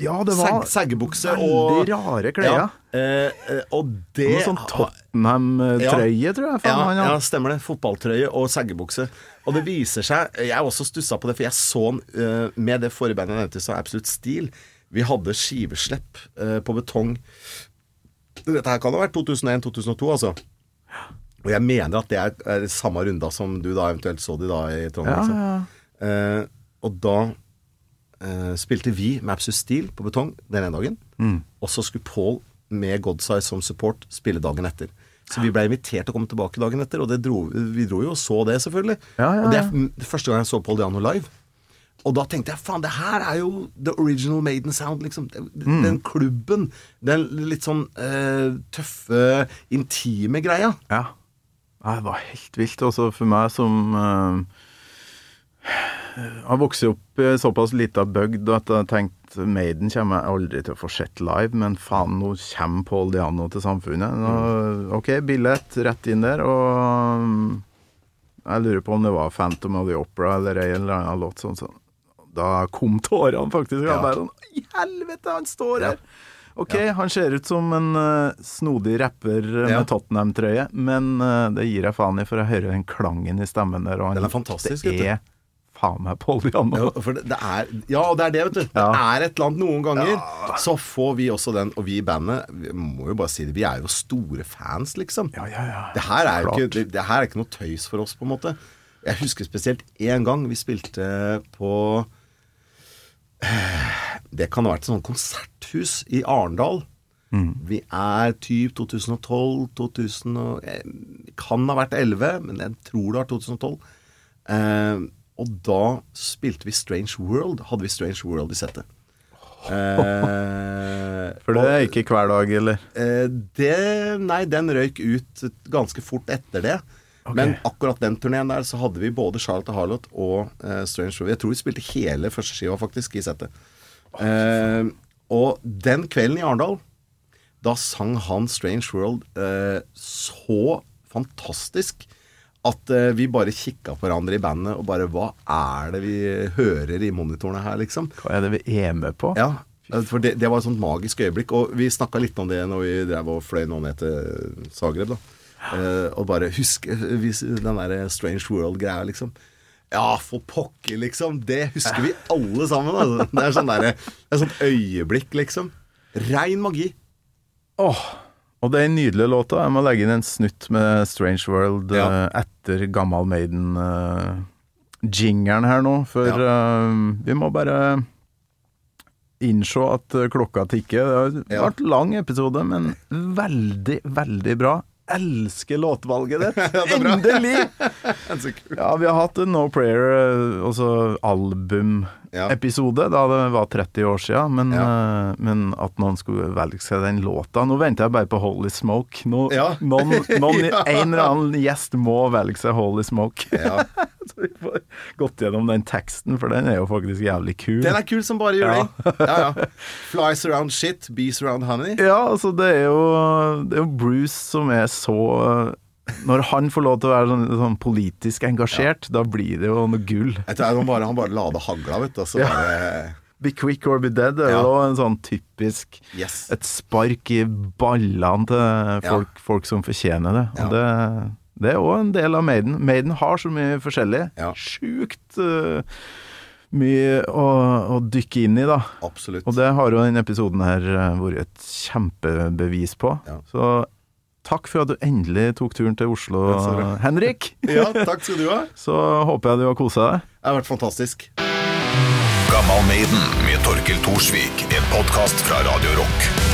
Ja, det var seggebukse og veldig rare klær. Ja. Eh, eh, og det Noe sånn Tottenham-trøye, tror jeg. Ja, han ja, stemmer det. Fotballtrøye og seggebukse. Og det viser seg Jeg også stussa på det, for jeg så han eh, med det forrige bandet jeg nevnte, så Absolutt Stil. Vi hadde skiveslepp eh, på betong. Dette her kan ha vært 2001-2002, altså. Og jeg mener at det er, er samme runda som du da eventuelt så de da i Trondheim. Ja, ja. Eh, og da eh, spilte vi Maps of Steel på betong den ene dagen. Mm. Og så skulle Paul med Godside som support spille dagen etter. Så vi ble invitert til å komme tilbake dagen etter, og det dro, vi dro jo og så det, selvfølgelig. Ja, ja, Og det er første gang jeg så Paul Diano live. Og da tenkte jeg faen, det her er jo the original Maiden sound, liksom. Den, Mm. Den klubben. Den litt sånn eh, tøffe, intime greia. Ja. Ja, Det var helt vilt. Altså, for meg som uh, har vokst opp i såpass lita bygd at jeg tenkte Maiden kommer jeg aldri til å få sett live, men faen, nå kommer Paul Diano til samfunnet. Nå, ok, billett rett inn der, og um, jeg lurer på om det var Phantom of the Opera eller en eller annen låt sånn. sånn. Da kom tårene, faktisk. Ja. I helvete, han står Ja. Ok, han ser ut som en uh, snodig rapper eh, Ja. med Tottenham-trøye, men uh, det gir jeg faen i, for jeg hører den klangen i stemmen der. Og han, Den er fantastisk, Det er faen meg Paul Janne. Ja, for det, det er, ja, og det er det, vet du. Ja. Det er et eller annet noen ganger. Så får vi også den, og vi i bandet Vi må jo bare si det, vi er jo store fans, liksom. Ja, ja, ja. Det her er jo ikke, det, det her er ikke noe tøys for oss, på en måte. Jeg husker spesielt én gang vi spilte på Det kan ha vært et sånt konserthus i Arendal. Vi er typ 2012, 2000 og, eh, Kan ha vært 11, men jeg tror det var 2012. Eh, og da spilte vi Strange World. Hadde vi Strange World i settet. Eh, For det er ikke hver dag, eller? Eh, det Nei, den røyk ut ganske fort etter det. Men akkurat den turneen der så hadde vi både Charlotte Harlot og uh, Strange World. Jeg tror vi spilte hele første skiva faktisk i settet. Eh, og den kvelden i Arendal, da sang han Strange World eh, så fantastisk at vi bare kikka på hverandre i bandet og bare Hva er det vi hører i monitorene her, liksom? Hva er det vi er med på? Ja, for det, det var et sånt magisk øyeblikk. Og vi snakka litt om det når vi drev og fløy nå ned til Zagreb. da Eh, Og bare huske den der Strange World-greia, liksom. Ja, for pokker, liksom. Det husker vi alle sammen. Altså. Det er sånn der, et sånt øyeblikk, liksom. Rein magi. Åh, og det er en nydelig låt. Jeg må legge inn en snutt med Strange World Ja. uh, etter Gammal Maiden-jingeren her nå. For eh, vi må bare innse at eh, klokka tikker. Det har Ja. vært lang episode, men veldig, veldig bra. Elsker låtvalget ditt! Endelig! Ja, vi har hatt en No Prayer, altså altså albumepisode, da det var 30 år siden. Men, uh, men at noen skulle velge seg den låta Nå venter jeg bare på Holy Smoke. Nå, Ja. noen, noen, Ja. En eller annen gjest må velge seg Holy Smoke. Ja. Så vi får gått gjennom den teksten, for den er jo faktisk jævlig kul. Den er kul som bare juling. Ja. ja, Flies around shit, bees around honey. Ja, altså det er jo Det er jo Bruce som er så Når han får lov til å være sånn, sånn politisk engasjert, da blir det jo noe gull. Jeg tror han bare, han bare la det hagla, vet du. Og så Ja. Be quick or be dead er jo en sånn typisk Yes. Et spark i ballene til folk, folk som fortjener det. Og det, det er òg en del av Maiden. Maiden har så mye forskjellig. Ja. Sjukt uh, mye å, å dykke inn i, da. Absolutt. Og det har jo denne episoden her eh, vært et kjempebevis på. Ja. Så takk for at du endelig tok turen til Oslo, Ja. Henrik. Ja, takk skal du ha. Så håper jeg du har kosa deg. Det har vært fantastisk. Gammal Maiden med Torkil Thorsvik. En podkast fra Radio Rock.